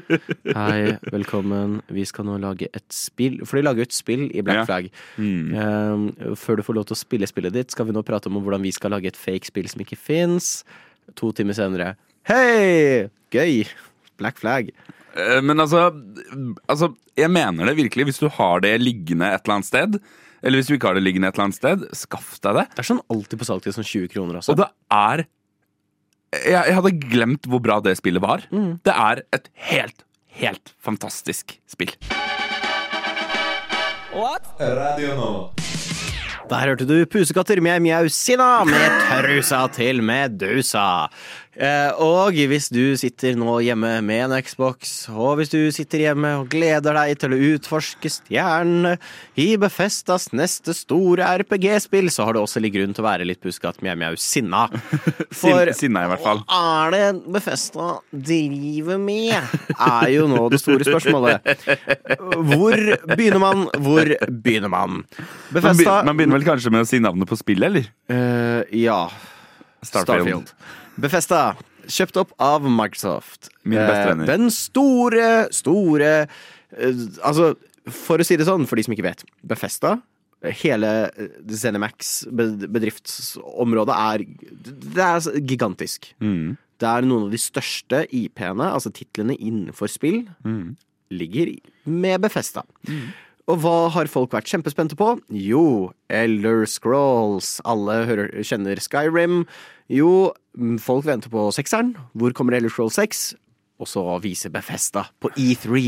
Hei, velkommen. Vi skal nå lage et spill For de lager jo et spill i Black. Flag. Eh, før du får lov til å spille spillet ditt, skal vi nå prate om hvordan vi skal lage et fake spill som ikke fins. To timer senere Hei! Gøy! Black Flag. Eh, Men altså, altså Jeg mener det virkelig. Hvis du har det liggende et eller annet sted, eller hvis du ikke har det liggende et eller annet sted, skaff deg det. Det er sånn alltid på salg til sånn 20 kroner også. Og det er jeg, jeg hadde glemt hvor bra det spillet var. Det er et helt, helt fantastisk spill. Radio nå. Der hørte du Pusekatter med Mjausina med trusa til Medusa. Eh, og hvis du sitter nå hjemme med en Xbox, og hvis du sitter hjemme og gleder deg til å utforske stjernene i Befestas neste store RPG-spill, så har du også litt grunn til å være litt puskete mjau-mjau sinna. For Sin- Sinna, i hvert fall. hva er det Befesta driver med? Er jo nå det store spørsmålet. Hvor begynner man? Hvor begynner man? Befesta man begynner vel kanskje med å si navnet på spillet, eller? Uh, ja. Starfield. Befesta. Kjøpt opp av Microsoft. Min beste Eh, venner. Den store, store eh, Altså, for å si det sånn, for de som ikke vet. Befesta, hele eh, Zenimax bedriftsområdet er Det er gigantisk. Mm. Det er noen av de største IP-ene, altså titlene innenfor spill, Mm. ligger med Befesta. Og hva har folk vært kjempespente på? Jo, Elder Scrolls. Alle hører, kjenner Skyrim. Jo, folk venter på sekseren. Hvor kommer Elder Scrolls 6? Og så viser Befesta på E3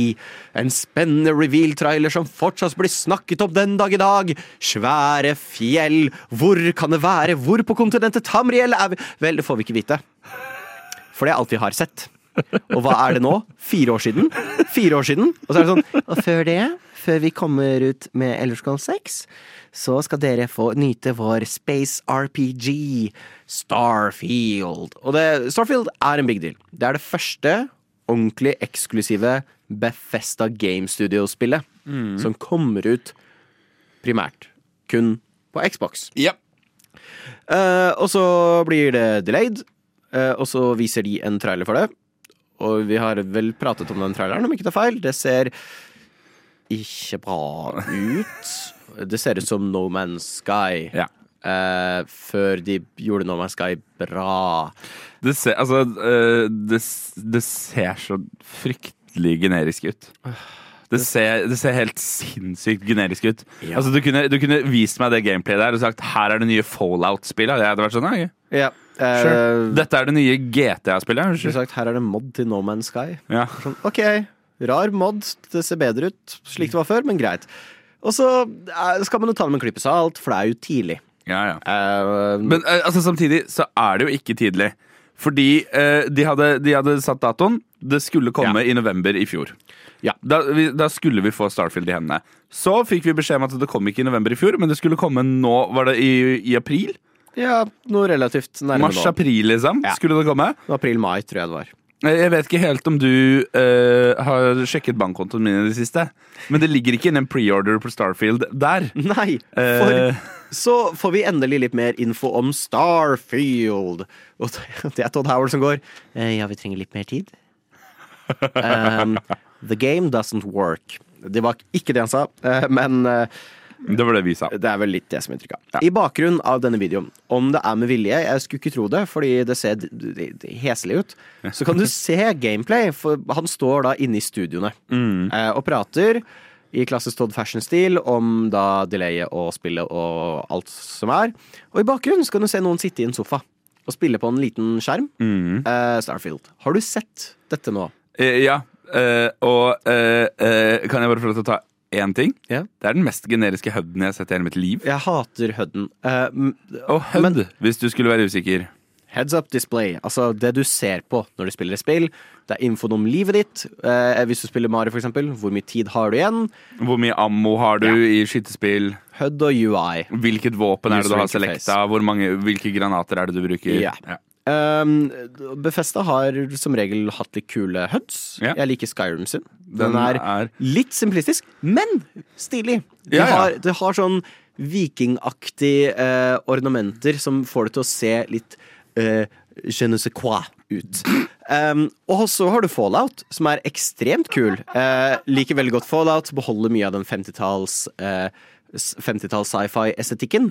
en spennende reveal-trailer som fortsatt blir snakket om den dag i dag. Svære fjell. Hvor kan det være? Hvor på kontinentet Tamriel er vi? Vel, det får vi ikke vite. For det er alt vi har sett. Og hva er det nå? Fire år siden? Fire år siden? Og så er det sånn Og før det, før vi kommer ut med Elder 6, så skal dere få nyte vår Space RPG, Starfield. Og det, Starfield er en big deal. Det er det første ordentlig eksklusive Bethesda Game Studio-spillet som kommer ut primært kun på Xbox. Ja. Uh, og så blir det delayed, uh, og så viser de en trailer for det. Og vi har vel pratet om den traileren, om ikke det er feil. Det ser ikke bra ut. Det ser ut som No Man's Sky. Ja. Uh, før de gjorde No Man's Sky bra. Det ser, altså, uh, det, det ser så fryktelig generisk ut. Det ser, det ser helt sinnssykt generisk ut. Ja. Altså, du, kunne, du kunne vist meg det gameplayet der og sagt her er det nye Fallout-spillet. Jeg hadde vært sånn, ok. Ja. Eh, Sure. Dette er det nye GTA-spillet. sagt, her er det mod til No Man's Sky. Ja. Sånn, ok, rar mod. Det ser bedre ut slik det var før, men greit. Og så eh, skal man jo ta det med en klype salt, for det er jo tidlig. Ja, ja. Uh, Men eh, altså, samtidig så er det jo ikke tidlig. Fordi uh, de, hadde, de hadde satt datoen. Det skulle komme i november i fjor. Ja. Da, vi, da skulle vi få Starfield i hendene. Så fikk vi beskjed om at det kom ikke i november i fjor, men det skulle komme nå, var det i, i april? Ja, noe relativt nærme. Mars-april, liksom, Ja. skulle det komme. April-mai, tror jeg det var. Jeg vet ikke helt om du uh, har sjekket bankkontoen min i det siste, men det ligger ikke inne en preorder på Starfield der. Nei, for uh, så får vi endelig litt mer info om Starfield. Og det er Todd Howard som går. Uh, Ja, vi trenger litt mer tid. Um, the game doesn't work. Det var ikke det han sa, men det var det vi sa. det er vel litt det som er inntrykket. Ja. I bakgrunnen av denne videoen, om det er med vilje, jeg skulle ikke tro det, fordi det ser heslig ut, så kan du se gameplay, for han står da inne i studioene mm. og prater i klassisk Todd Fashion-stil om da delayet og spillet og alt som er. Og i bakgrunnen så kan du se noen sitte i en sofa og spille på en liten skjerm. Eh, Starfield. Har du sett dette nå? Eh, ja, Uh, og uh, eh, kan jeg bare få lov til å ta én ting? Ja. Det er den mest generiske HUD-en jeg har sett i hele mitt liv. Jeg hater HUD-en. Eh, Og HUD, Men- hvis du skulle være usikker. Heads up display, altså det du ser på når du spiller et spill. Det er infoen om livet ditt. Uh, hvis du spiller Mario, eksempel. Hvor mye tid har du igjen? Hvor mye ammo har du Ja. i skytespill? HUD og UI. Hvilket våpen er det du har selekta? Mange, hvilke granater er det du bruker? Ja. Um, Befesta har som regel hatt litt kule HUDs. Ja. Jeg liker Skyrim sin. Den, Den er, er- litt simplistisk, men stilig. Det Ja, ja. Har, det har sånn vikingaktige eh, ornamenter som får det til å se litt eh, je ne sais quoi ut. Um, og så har du Fallout, som er ekstremt kul. Uh, liker veldig godt Fallout. Beholder mye av den 50-talls eh, s- 50-talls sci-fi-estetikken.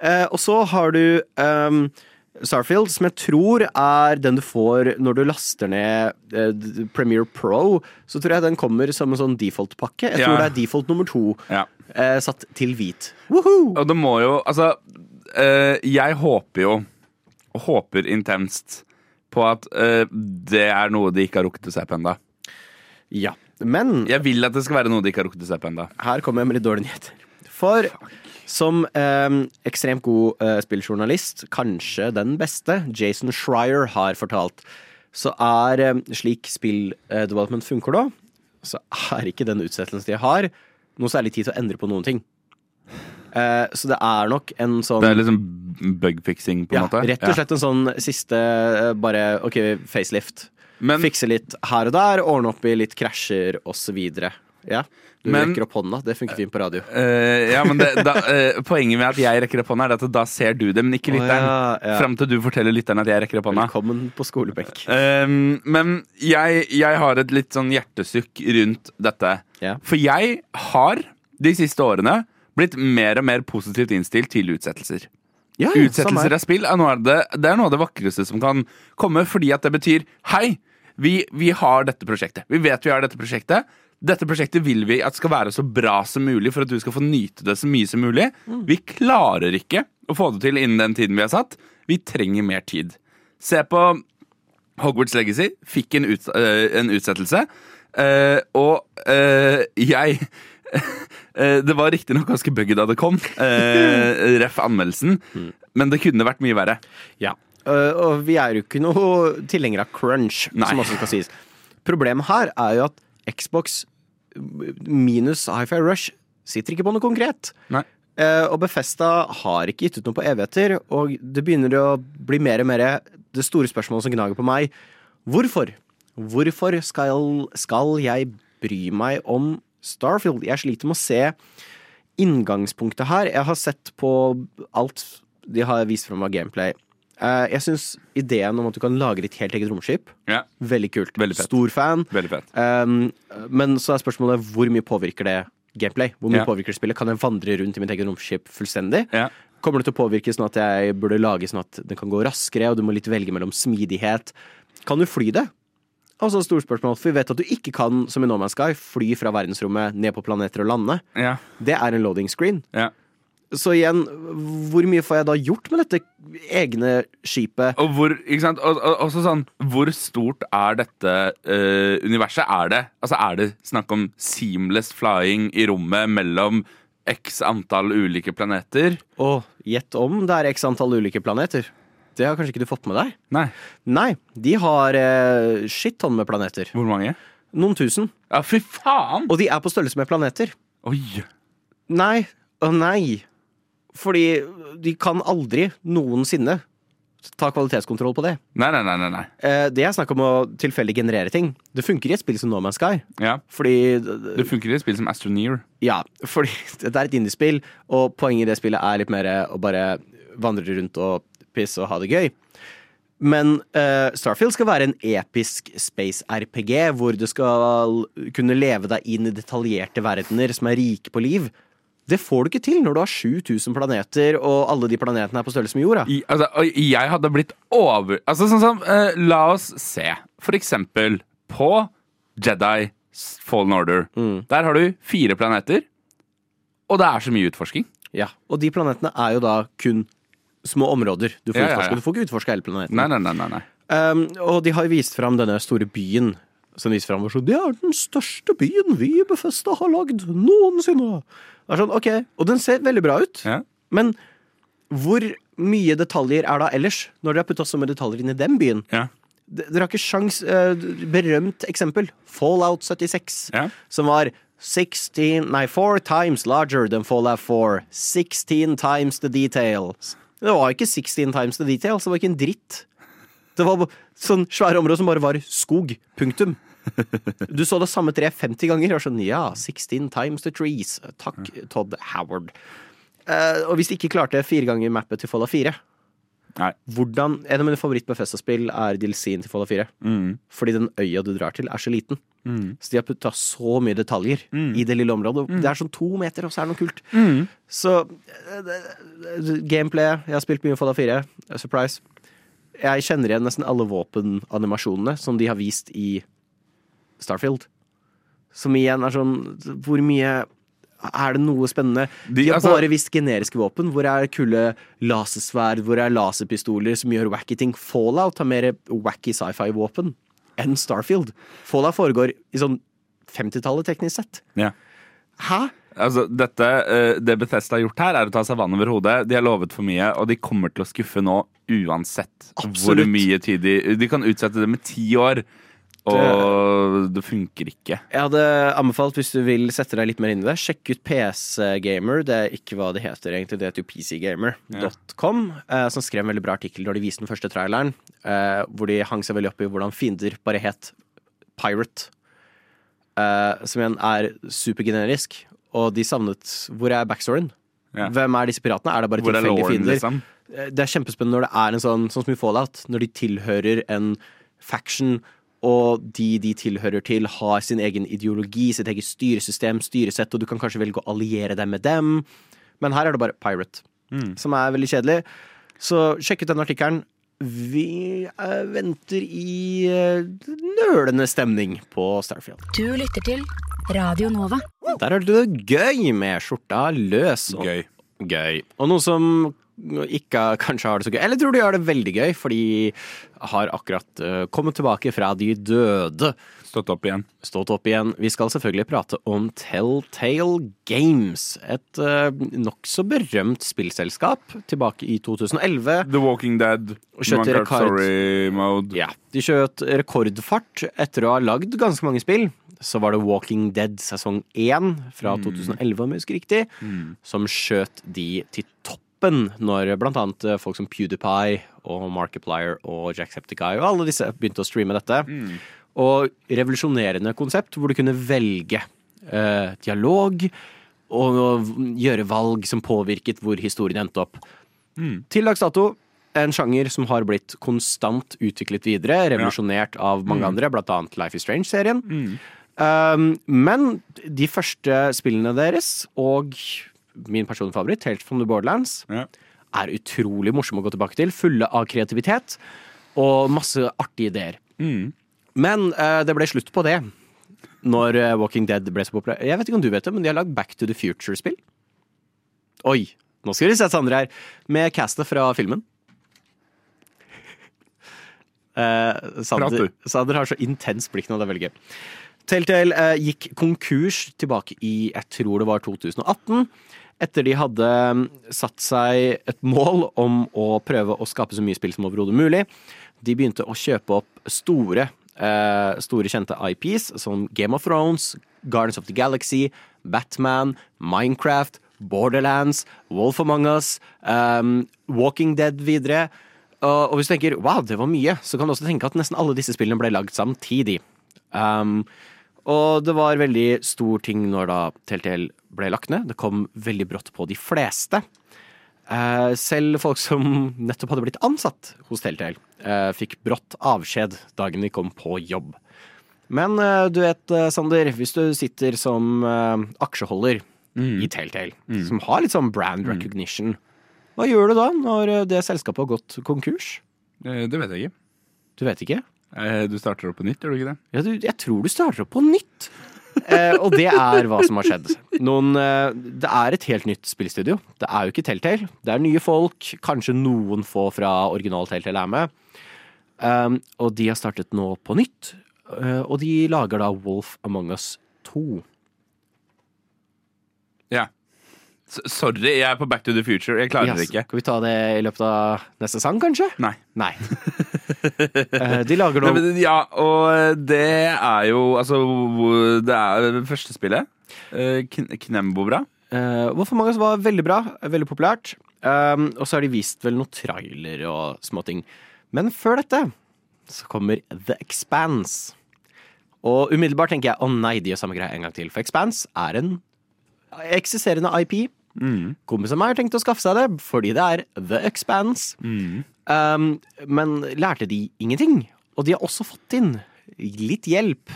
Eh, og så har du um, Starfield, som jeg tror er den du får når du laster ned eh, Premiere Pro. Så tror jeg den kommer som en sånn default-pakke. Jeg Ja. tror det er default nummer to. Ja. Eh, satt til hvit. Woohoo! Og det må jo Altså, eh, jeg håper jo, og håper intenst, på at eh, det er noe de ikke har rukket å se på ennå. Ja. Men Jeg vil at det skal være noe de ikke har rukket å se på ennå. her kommer jeg med litt dårlige nyheter. For som eh, ekstremt god eh, spilljournalist, kanskje den beste, Jason Schreier har fortalt, så er eh, slik spilldevelopment funker da, så er ikke den utsettelsen de har, noe særlig tid til å endre på noen ting. Eh, så det er nok en sånn Det er liksom bugfixing, på en ja, måte. rett og slett en sånn siste eh, bare OK, facelift. Men, Fikse litt her og der, ordne opp i litt krasjer osv. Ja. Du Men- rekker opp hånda. Det funker fint på radio. Uh, ja, men det, da, uh, poenget med at jeg rekker opp hånda, er at da ser du det, men ikke lytteren. lytteren. ja, ja. Fram til du forteller lytteren at jeg rekker opp hånda. Velkommen på skolebenk. Uh, men jeg, jeg har et litt sånn hjertesukk rundt dette. Ja. For jeg har de siste årene blitt mer og mer positivt innstilt til utsettelser. Ja, Utsettelser av spill er av det, det er noe av det vakreste som kan komme, fordi at det betyr hei, vi, vi har dette prosjektet. Vi vet vi har dette prosjektet. Dette prosjektet vil vi at skal være så bra som mulig for at du skal få nyte det så mye som mulig. Vi klarer ikke å få det til innen den tiden vi har satt. Vi trenger mer tid. Se på Hogwarts Legacy. Fikk en, ut, øh, en utsettelse. Uh, og uh, jeg eh, Det var riktignok ganske buggy da det kom, eh, ref. anmeldelsen, men det kunne vært mye verre. Ja. Og vi er jo ikke noe tilhengere av crunch, Nei. som også skal sies. Problemet her er jo at Xbox minus Hi-Fi Rush sitter ikke på noe konkret. Nei. Eh, og Befesta har ikke gitt ut noe på evigheter, og det begynner å bli mer og mer det store spørsmålet som gnager på meg. Hvorfor? Hvorfor skal, skal jeg bry meg om Starfield? Jeg sliter med å se inngangspunktet her. Jeg har sett på alt de har vist frem av gameplay. Eh, jeg syns ideen om at du kan lage ditt helt eget romskip, Ja, veldig kult. Veldig. Stor fan. Um, men så er spørsmålet hvor mye påvirker det gameplay? Hvor mye Ja. påvirker det spillet? Kan jeg vandre rundt i mitt eget romskip fullstendig? Ja. Kommer det til å påvirke sånn at jeg burde lage sånn at det kan gå raskere, og du må litt velge mellom smidighet? Kan du fly det? Altså stort spørsmål, for vi vet at du ikke kan, som i No Man's Sky, fly fra verdensrommet ned på planeter og lande. Ja, Det er en loading screen. ja. Så igjen, hvor mye får jeg da gjort med dette egne skipet? Og hvor, ikke sant? Og, og, også sånn, hvor stort er dette uh, universet? Er det, altså er det snakk om seamless flying i rommet mellom x antall ulike planeter? Å, gjett om det er x antall ulike planeter. Det har kanskje ikke du fått med deg? Nei. Nei, de har uh, shit tonn med planeter. Hvor mange? Noen tusen. Ja, fy faen! Og de er på størrelse med planeter. Oi. Nei Å nei. Fordi de kan aldri noensinne ta kvalitetskontroll på det. Nei, nei, nei. nei. Eh, det er snakk om å tilfeldig generere ting. Det funker i et spill som No Man's Sky. Ja. Fordi Det funker i et spill som Astroneer. Ja, fordi det er et indiespill, og poenget i det spillet er litt mer å bare vandre rundt og pisse og ha det gøy. Men uh, Starfield skal være en episk space-RPG, hvor du skal kunne leve deg inn i detaljerte verdener som er rike på liv. Det får du ikke til når du har 7000 planeter, og alle de planetene er på størrelse med jorda. I, altså, jeg hadde blitt over Altså sånn som uh, La oss se. For eksempel på Jedi Fallen Order. Mm. Der har du fire planeter, og det er så mye utforsking. Ja, Og de planetene er jo da kun små områder du får Ja, ja, ja. Du får ikke utforske hele planeten. Nei, nei. nei, nei. Um, og de har vist fram denne store byen. Som viser fram og sier Det er den største byen vi i Befesta har lagd noensinne. Det er sånn, ok, Og den ser veldig bra ut. Ja. Men hvor mye detaljer er da ellers? Når dere har putta så mye detaljer inn i den byen? Ja. Dere har ikke sjans eh, Berømt eksempel. Fallout 76. Ja. Som var 16, nei, 4 times larger than Fallout 4. 16 times the details. Det var ikke 16 times the details, det var ikke en dritt. Det var sånn svære områder som bare var skog. Punktum. Du så det samme treet 50 ganger. Og sånn, ja, 16 times the trees. Takk, Todd Howard. Eh, og hvis de ikke klarte fire ganger mappet til Fallout 4 Nei. hvordan, En av mine favoritt Befesta-spill er DLC-en til Fallout 4. Mm. Fordi den øya du drar til, er så liten. Mm. Så de har putta så mye detaljer i det lille området. Det er sånn to meter, og så er det noe kult. Mm. Så eh, gameplay Jeg har spilt mye Fallout 4. eh, Surprise. Jeg kjenner igjen nesten alle våpenanimasjonene som de har vist i Starfield. Som igjen er sånn Hvor mye er det noe spennende? De- har altså- bare vist generiske våpen. Hvor er kule lasersverd? Hvor er laserpistoler som gjør wacky ting? Fallout har mer wacky sci-fi-våpen enn Starfield. Fallout foregår i sånn 50-tallet, teknisk sett. Ja. Hæ? Altså, dette, eh, det Bethesda har gjort her, er å ta seg vann over hodet. De har lovet for mye, og de kommer til å skuffe nå uansett Absolutt. hvor mye tid de De kan utsette det med ti år, og det funker ikke. Jeg hadde anbefalt, hvis du vil sette deg litt mer inn i det, sjekk ut PC Gamer. Det er ikke hva det heter egentlig, det heter jo pcgamer.com, ja. som skrev en veldig bra artikkel da de viste den første traileren, eh, hvor de hang seg veldig opp i hvordan fiender bare het Pirate. Eh, som igjen er supergenerisk, og de savnet Hvor er backstoryen? Ja. Hvem er disse piratene? Er det bare tilfeldige fiender? liksom? Det er kjempespennende når det er en sånn Sånn som i Fallout, når de tilhører en faction, og de de tilhører til, har sin egen ideologi, sitt eget styresystem, styresett, og du kan kanskje velge å alliere deg med dem. Men her er det bare Pirate, som er veldig kjedelig. Så sjekk ut den artikkelen. Vi eh, venter i eh, nølende stemning på Starfield. Du lytter til Radio Nova. Der er det gøy med skjorta løs. Og Gøy. gøy. Og noen som ikke kanskje har det så gøy, eller tror de har det veldig gøy, for de har akkurat uh, kommet tilbake fra de døde. Stått opp igjen. Stått opp igjen. Vi skal selvfølgelig prate om Telltale Games. Et uh, nokså berømt spillselskap tilbake i 2011. The Walking Dead. Kjøtt i rekord. Story mode. Ja, De skjøt rekordfart etter å ha lagd ganske mange spill. Så var det Walking Dead sesong 1 fra 2011, om jeg husker riktig, som skjøt de til toppen når blant annet eh, folk som PewDiePie og Markiplier og Jacksepticeye og alle disse begynte å streame dette. Og revolusjonerende konsept hvor du kunne velge eh, dialog og gjøre valg som påvirket hvor historien endte opp. Til dags dato en sjanger som har blitt konstant utviklet videre, revolusjonert av mange andre, blant annet Life is Strange-serien. Um, men de første spillene deres, og min personlige favoritt, helt from the Borderlands, Ja. er utrolig morsomme å gå tilbake til. Fulle av kreativitet og masse artige ideer. Mm. Men uh, det ble slutt på det når eh, Walking Dead ble så populær. Jeg vet ikke om du vet det, men de har lagd Back to the Future-spill. Oi, nå skal vi se Sander her. Med castet fra filmen. Uh, Sander. Sander har så intens blikk nå, det er veldig gøy. Telltale eh, gikk konkurs tilbake i jeg tror det var 2018. etter de hadde mm, satt seg et mål om å prøve å skape så mye spill som overhodet mulig, de begynte å kjøpe opp store, eh, store kjente IPs som Game of Thrones, Guardians of the Galaxy, Batman, Minecraft, Borderlands, Wolf Among Us, um, Walking Dead videre. Og, og hvis du tenker wow, det var mye, så kan du også tenke at nesten alle disse spillene ble lagd samtidig. Um, og det var veldig stor ting når da TLTL ble lagt ned. Det kom veldig brått på de fleste. Eh, selv folk som nettopp hadde blitt ansatt hos Telltale, eh, fikk brått avskjed dagen de kom på jobb. Men eh, du vet, Sander, hvis du sitter som aksjeholder aksjeholder i Telltale, som har litt sånn brand recognition, hva gjør du da når det selskapet har gått konkurs? Det vet jeg ikke. Du vet ikke? Eh, Du starter opp på nytt, gjør du ikke det? Ja, du, jeg tror du starter opp på nytt. Eh, og det er hva som har skjedd. Noen, eh, det er et helt nytt spillstudio. Det er jo ikke Telltale. Det er nye folk. Kanskje noen få fra original Telltale er med. Um, og de har startet nå på nytt. Uh, og de lager da Wolf Among Us 2. Ja. Sorry, jeg er på Back to the Future. Jeg klarer det ikke. Skal vi ta det i løpet av neste sang, kanskje? Nei. Nei. Eh, de lager Nei, ja, og det er jo Altså, det er det første spillet. Knembo, bra Hvorfor Uh, Among Us var veldig bra, veldig populært. Um, og så har de vist vel noen trailer og småting. Men før dette så kommer The Expanse. Og umiddelbart tenker jeg å nei, de gjør samme greie en gang til. For Expanse er en eksisterende IP. Kompisen av meg har tenkt å skaffe seg det fordi det er The Expanse. Um, men lærte de ingenting? Og de har også fått inn litt hjelp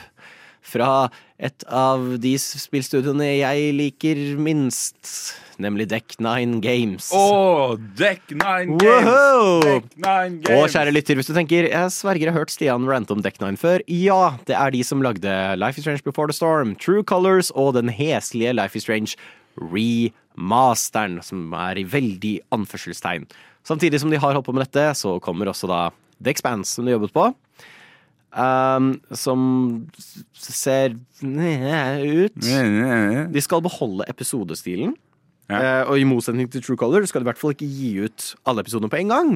fra et av de spillstudiene jeg liker minst, nemlig Deck Nine Games. Å, Deck Nine Games! Wow! Deck Nine Og Games! kjære lytter, hvis du tenker Jeg sverger jeg har hørt Stian rante om Deck Nine før. Ja, det er de som lagde Life is Strange Before the Storm, True Colors og den heslige Life is Strange remasteren, som er i veldig anførselstegn. Samtidig som de har holdt på med dette, så kommer også da The Expanse, som de jobbet på. Um, som ser ut De skal beholde episodestilen. Ja. Uh, og i motsetning til True Color skal de i hvert fall ikke gi ut alle episodene på en gang.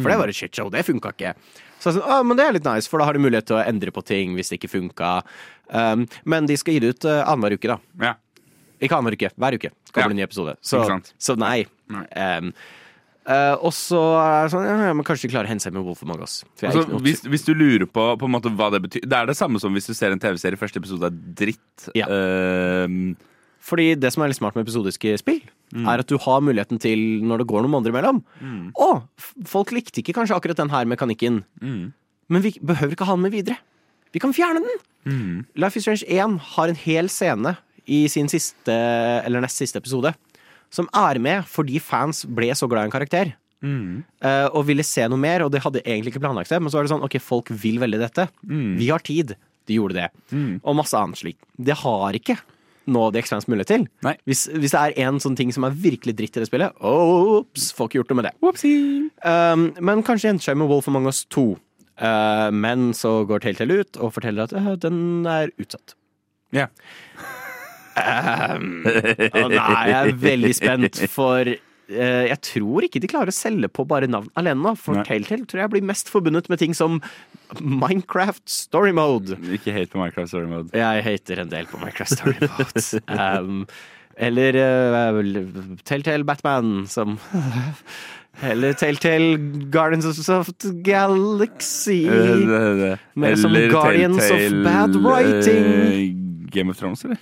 For det var et shitshow. Det funka ikke. Så jeg sa, ah, men det er litt nice, for da har de mulighet til å endre på ting hvis det ikke funka. Um, men de skal gi det ut uh, annenhver uke, da. Ja. Ikke annenhver uke, hver uke kommer det en ny episode. Så, så nei. Nei. Um, Uh, og så er det sånn, ja, ja, men kanskje de klarer å hente seg med Wolf Among Us. Altså, hvis, hvis du lurer på, på måte hva det betyr Det er det samme som hvis du ser en TV-serie første episode er dritt. Ja. Ehm, Fordi det som er litt smart med episodiske spill, er at du har muligheten til, når det går noen måneder imellom Å, folk likte ikke kanskje akkurat den her mekanikken, men vi behøver ikke ha den med videre. Vi kan fjerne den! Life is Strange 1 har en hel scene i sin siste, eller nest siste episode, som er med fordi fans ble så glad i en karakter. eh, og ville se noe mer, og de hadde egentlig ikke planlagt det. Men så var det sånn, ok, folk vil veldig dette. Vi har tid. De gjorde det. Og masse annet slikt. Det har ikke nå The Expanse mulighet til. Hvis, hvis det er en sånn ting som er virkelig dritt i det spillet, ops, får ikke gjort noe med det. Um, men kanskje seg med Wolf Among Us 2. Uh, men så går Telltale ut og forteller at uh, den er utsatt. ja. Um, jeg da er veldig spent, for uh, jeg tror ikke de klarer å selge på bare navn alene. For Nei. Telltale tror jeg blir mest forbundet med ting som Minecraft Story Mode. Ikke hate på Minecraft Story Mode. Jeg hater en del på Minecraft Story Mode. Um, eller uh, Telltale Batman, som Eller Telltale Guardians of the Galaxy. Det, Med som Guardians of Bad Writing. Game of Thrones, eller?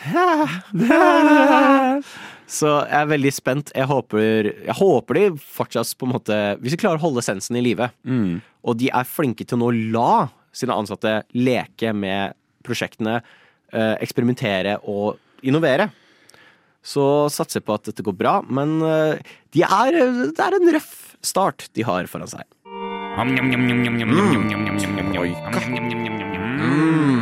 Så jeg er veldig spent. Jeg håper, jeg håper de fortsatt på en måte Hvis de klarer å holde essensen i live, og de er flinke til å nå la sine ansatte leke med prosjektene, eh, eksperimentere og innovere, så satser jeg på at dette går bra. Men eh, de er, det er en røff start de har foran seg. Mm,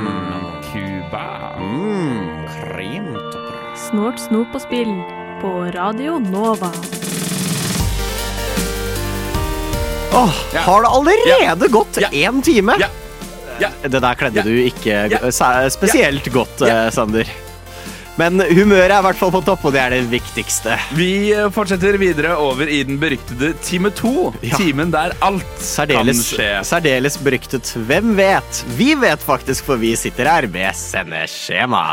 kremtopper. Snort, snop og spill på Radio Nova. Åh, Ja. Har det allerede gått Ja. én time? Ja. Ja. Det der kledde Ja. du ikke Ja. sa- spesielt godt, Ja. eh, Sander. Men humøret er i hvert fall på topp, og det er det viktigste. Vi eh, fortsetter videre over i den beryktede time to. Ja. Timen der alt Særdeles, kan skje. særdeles beryktet. Hvem vet? Vi vet faktisk, for vi sitter her med sendeskjema.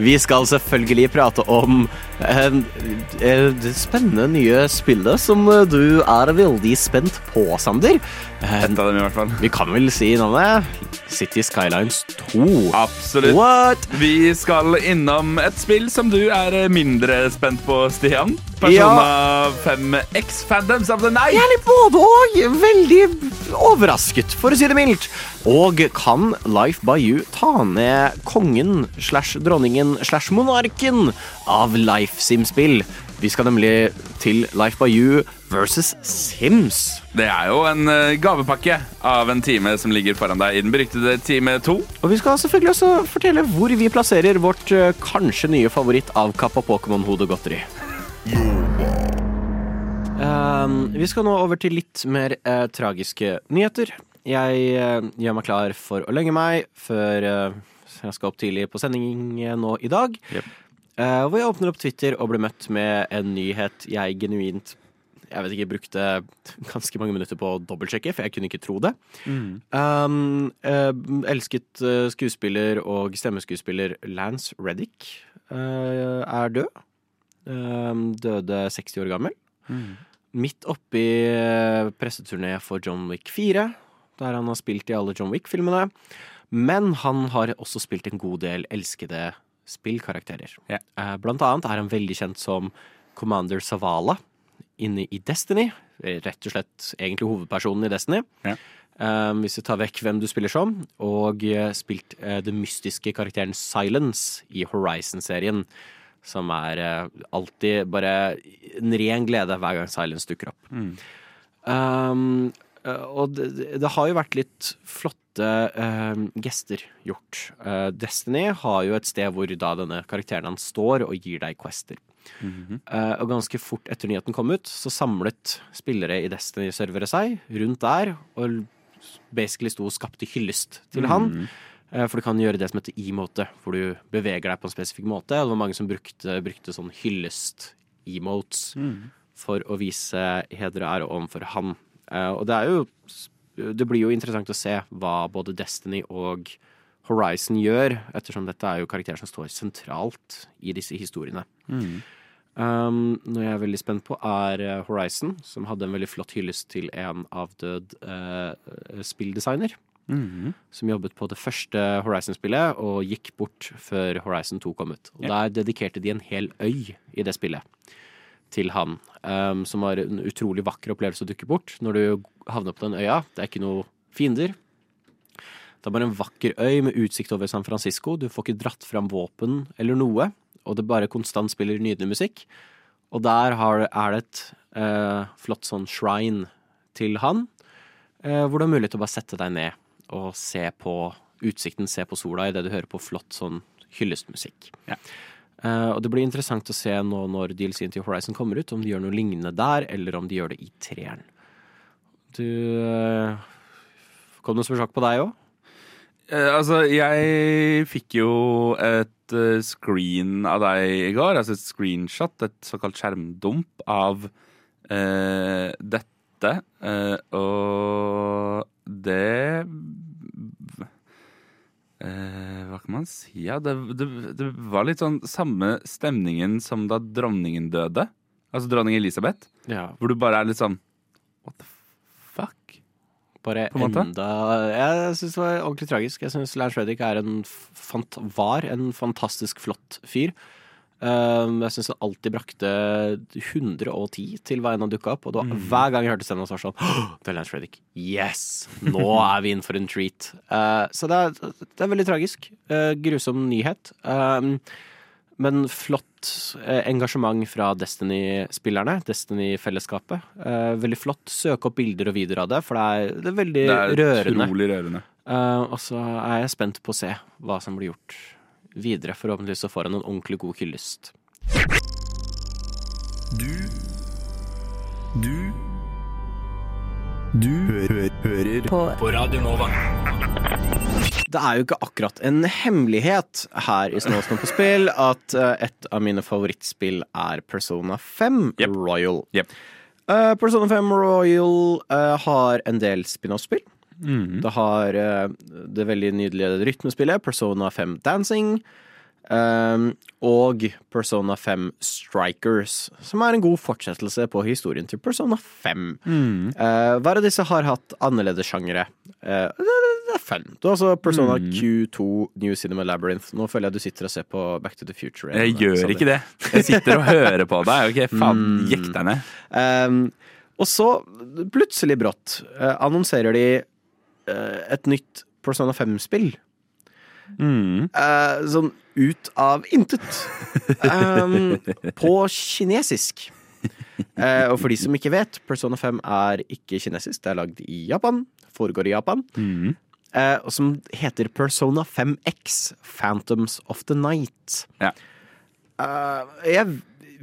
Vi skal selvfølgelig prate om det spennende nye spillet som eh, du er veldig spent på, Sander. Eh, Et av dem, i hvert fall. vi kan vel si navnet City Skylines 2. Absolutt. What? Vi skal innom et spill som du er eh, mindre spent på, Stian. Persona 5X Phantoms of the Night. Jeg er litt både og. Veldig overrasket, for å si det mildt. Og kan Life by You ta ned kongen slash dronningen slash monarken av Life Sim-spill? Vi skal nemlig til Life by You versus Sims. Det er jo en eh, gavepakke av en time som ligger foran deg i den beryktede time to. Og vi skal selvfølgelig også fortelle hvor vi plasserer vårt eh, kanskje nye favoritt av Kappa Pokémon-hode godteri. Um, vi skal nå over til litt mer uh, tragiske nyheter. Jeg uh, gjør meg klar for å lenge meg før uh, jeg skal opp tidlig på sending nå i dag. Yep. Hvor jeg åpner opp Twitter og blir møtt med en nyhet jeg genuint jeg vet ikke, brukte ganske mange minutter på å dobbeltsjekke, for jeg kunne ikke tro det. Um, eh, elsket skuespiller og stemmeskuespiller Lance Reddick er død. Um, døde 60 år gammel. Midt oppi eh, presseturné for John Wick 4, der han har spilt i alle John Wick-filmene. Men han har også spilt en god del elskede spillkarakterer. Eh, Blant annet er han veldig kjent som Commander Savala inne i Destiny. Rett og slett egentlig hovedpersonen i Destiny. Yeah. Um, hvis vi tar vekk hvem du spiller som, og eh, spilt uh, den mystiske karakteren Silence i Horizon-serien. Som er eh, alltid bare en ren glede hver gang Silence dukker opp. Um, eh, og det, det har jo vært litt flotte uh, gester gjort. Uh, Destiny har jo et sted hvor da denne karakteren hans står og gir deg quester. Eh, og ganske fort etter nyheten kom ut, så samlet spillere i Destiny-servere seg rundt der og basically sto og skapte hyllest til han. Eh, For du kan gjøre det som heter emote, hvor du beveger deg på en spesifikk måte. Og det var mange som brukte, brukte sånn hyllest-emotes for å vise heder og ære overfor han. Eh, Og det er jo Det blir jo interessant å se hva både Destiny og Horizon gjør, ettersom dette er jo karakterer som står sentralt i disse historiene. Um, noe jeg er veldig spent på, er eh, Horizon, som hadde en veldig flott hyllest til en avdød uh, spilldesigner. Som jobbet på det første Horizon-spillet og gikk bort før Horizon 2 kom ut. Og Der dedikerte de en hel øy i det spillet til han. um, som var en utrolig vakker opplevelse å dukke bort når du havner på den øya. Det er ikke noe fiender. Det er bare en vakker øy med utsikt over San Francisco. Du får ikke dratt fram våpen eller noe, og det bare konstant spiller nydelig musikk. Og der har, er det et eh, flott sånn shrine til han, eh, hvor du har mulighet til å bare sette deg ned og se på utsikten, se på sola idet du hører på flott sånn hyllestmusikk. Ja. Uh, og det blir interessant å se nå når DLC-en til Horizon kommer ut, om de gjør noe lignende der, eller om de gjør det i treeren. Du uh, Kom det noe spørsmål på deg òg? Uh, altså, jeg fikk jo et eh, screen av deg i går. Altså et screenshot, et såkalt skjermdump av eh, dette. Eh, og det eh, Hva kan man si? Ja, det, det, det var litt sånn samme stemningen som da dronningen døde. Altså dronning Elisabeth. Ja. Hvor du bare er litt sånn What the fuck? Bare en enda Jeg syns det var ordentlig tragisk. Jeg syns Lars Reddick er en fant, var en fantastisk flott fyr. Um, jeg syns han alltid brakte 110 til hver gang han dukka opp. Og var, hver gang jeg hørte stemmen hans, var det sånn oh, Det er Lance Reddick. Yes! Nå er vi inn for en treat. Uh, så det er, det er veldig tragisk. Uh, grusom nyhet. Um, men flott eh, engasjement fra Destiny-spillerne, Destiny-fellesskapet. Eh, veldig flott. Søk opp bilder og videoer av det, for det er, det er veldig Det er rørende. rørende. Eh, og så er jeg spent på å se hva som blir gjort videre. Forhåpentligvis så får han en ordentlig god hyllest. Du Du Du hø hører På På Radio Nova. Det er jo ikke akkurat en hemmelighet her i Snåsnå på spill at eh, et av mine favorittspill er Persona 5 Yep. Royal. Yep. Eh, Persona 5 Royal eh, har en del spin-off-spill. Mhm. Det har eh, det veldig nydelige rytmespillet Persona 5 Dancing. Um, og Persona 5 Strikers, som er en god fortsettelse på historien til Persona 5. Eh, hver av disse har hatt annerledes sjangere. Uh, det, det er fun. Du har altså Persona Q2 New Cinema Labyrinth. Nå føler jeg du sitter og ser på Back to the Future. Jeg gjør ikke det. Jeg sitter og hører på deg. Ok, faen, jekk deg ned. Um, og så, plutselig brått, uh, annonserer de et nytt Persona 5-spill. Mm. Uh, sånn ut av intet. Um, på kinesisk. Uh, og for de som ikke vet, Persona 5 er ikke kinesisk. Det er lagd i Japan. Foregår i Japan. Mm. Uh, og som heter Persona 5X, Phantoms of the Night. Ja. Eh, jeg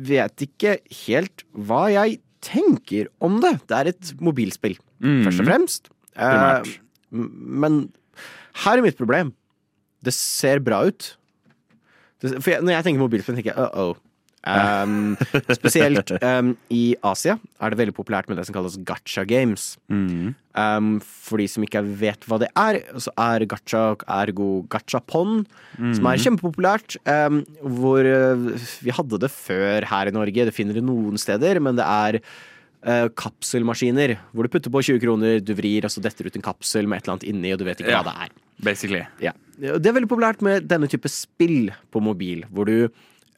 vet ikke helt hva jeg tenker om det. Det er et mobilspill, Mm. først og fremst. Eh, Primært. Men her er mitt problem. Det ser bra ut. Det, for jeg, når jeg tenker mobilspill, tenker jeg uh-oh. Um, spesielt um, i Asia er det veldig populært med det som kalles gacha games. Mm. Um, for de som ikke vet hva det er, så er gacha ergo gachapon, som er kjempepopulært. Um, hvor uh, vi hadde det før her i Norge. Det finner du noen steder, men det er uh, kapselmaskiner. Hvor du putter på 20 kroner, du vrir, og så detter ut en kapsel med et eller annet inni, og du vet ikke Ja. hva det er. Basically. Ja. Det er veldig populært med denne type spill på mobil, hvor du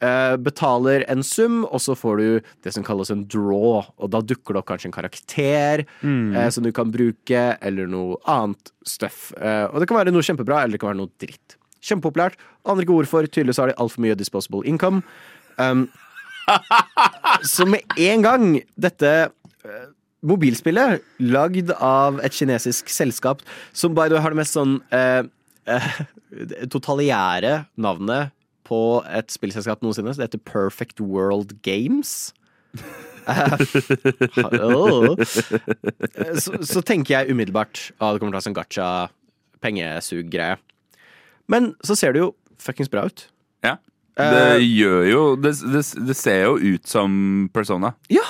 uh, betaler en sum, og så får du det som kalles en draw. Og da dukker det opp kanskje en karakter eh, som du kan bruke, eller noe annet stuff. Eh, og det kan være noe kjempebra, eller det kan være noe dritt. Kjempepopulært. Andre gode ord for Tydeligvis har de altfor mye disposable income. Um, så med en gang dette eh, mobilspillet, lagd av et kinesisk selskap, som way har det mest sånn eh, eh, totaliære navnet på et spillselskap noensinne. Så det heter Perfect World Games. Eh, så, så tenker jeg umiddelbart at det kommer til å ha sånn gacha pengesug-greie. Men så ser det jo fuckings bra ut. Ja. Det gjør jo det, det, det ser jo ut som Persona. Ja,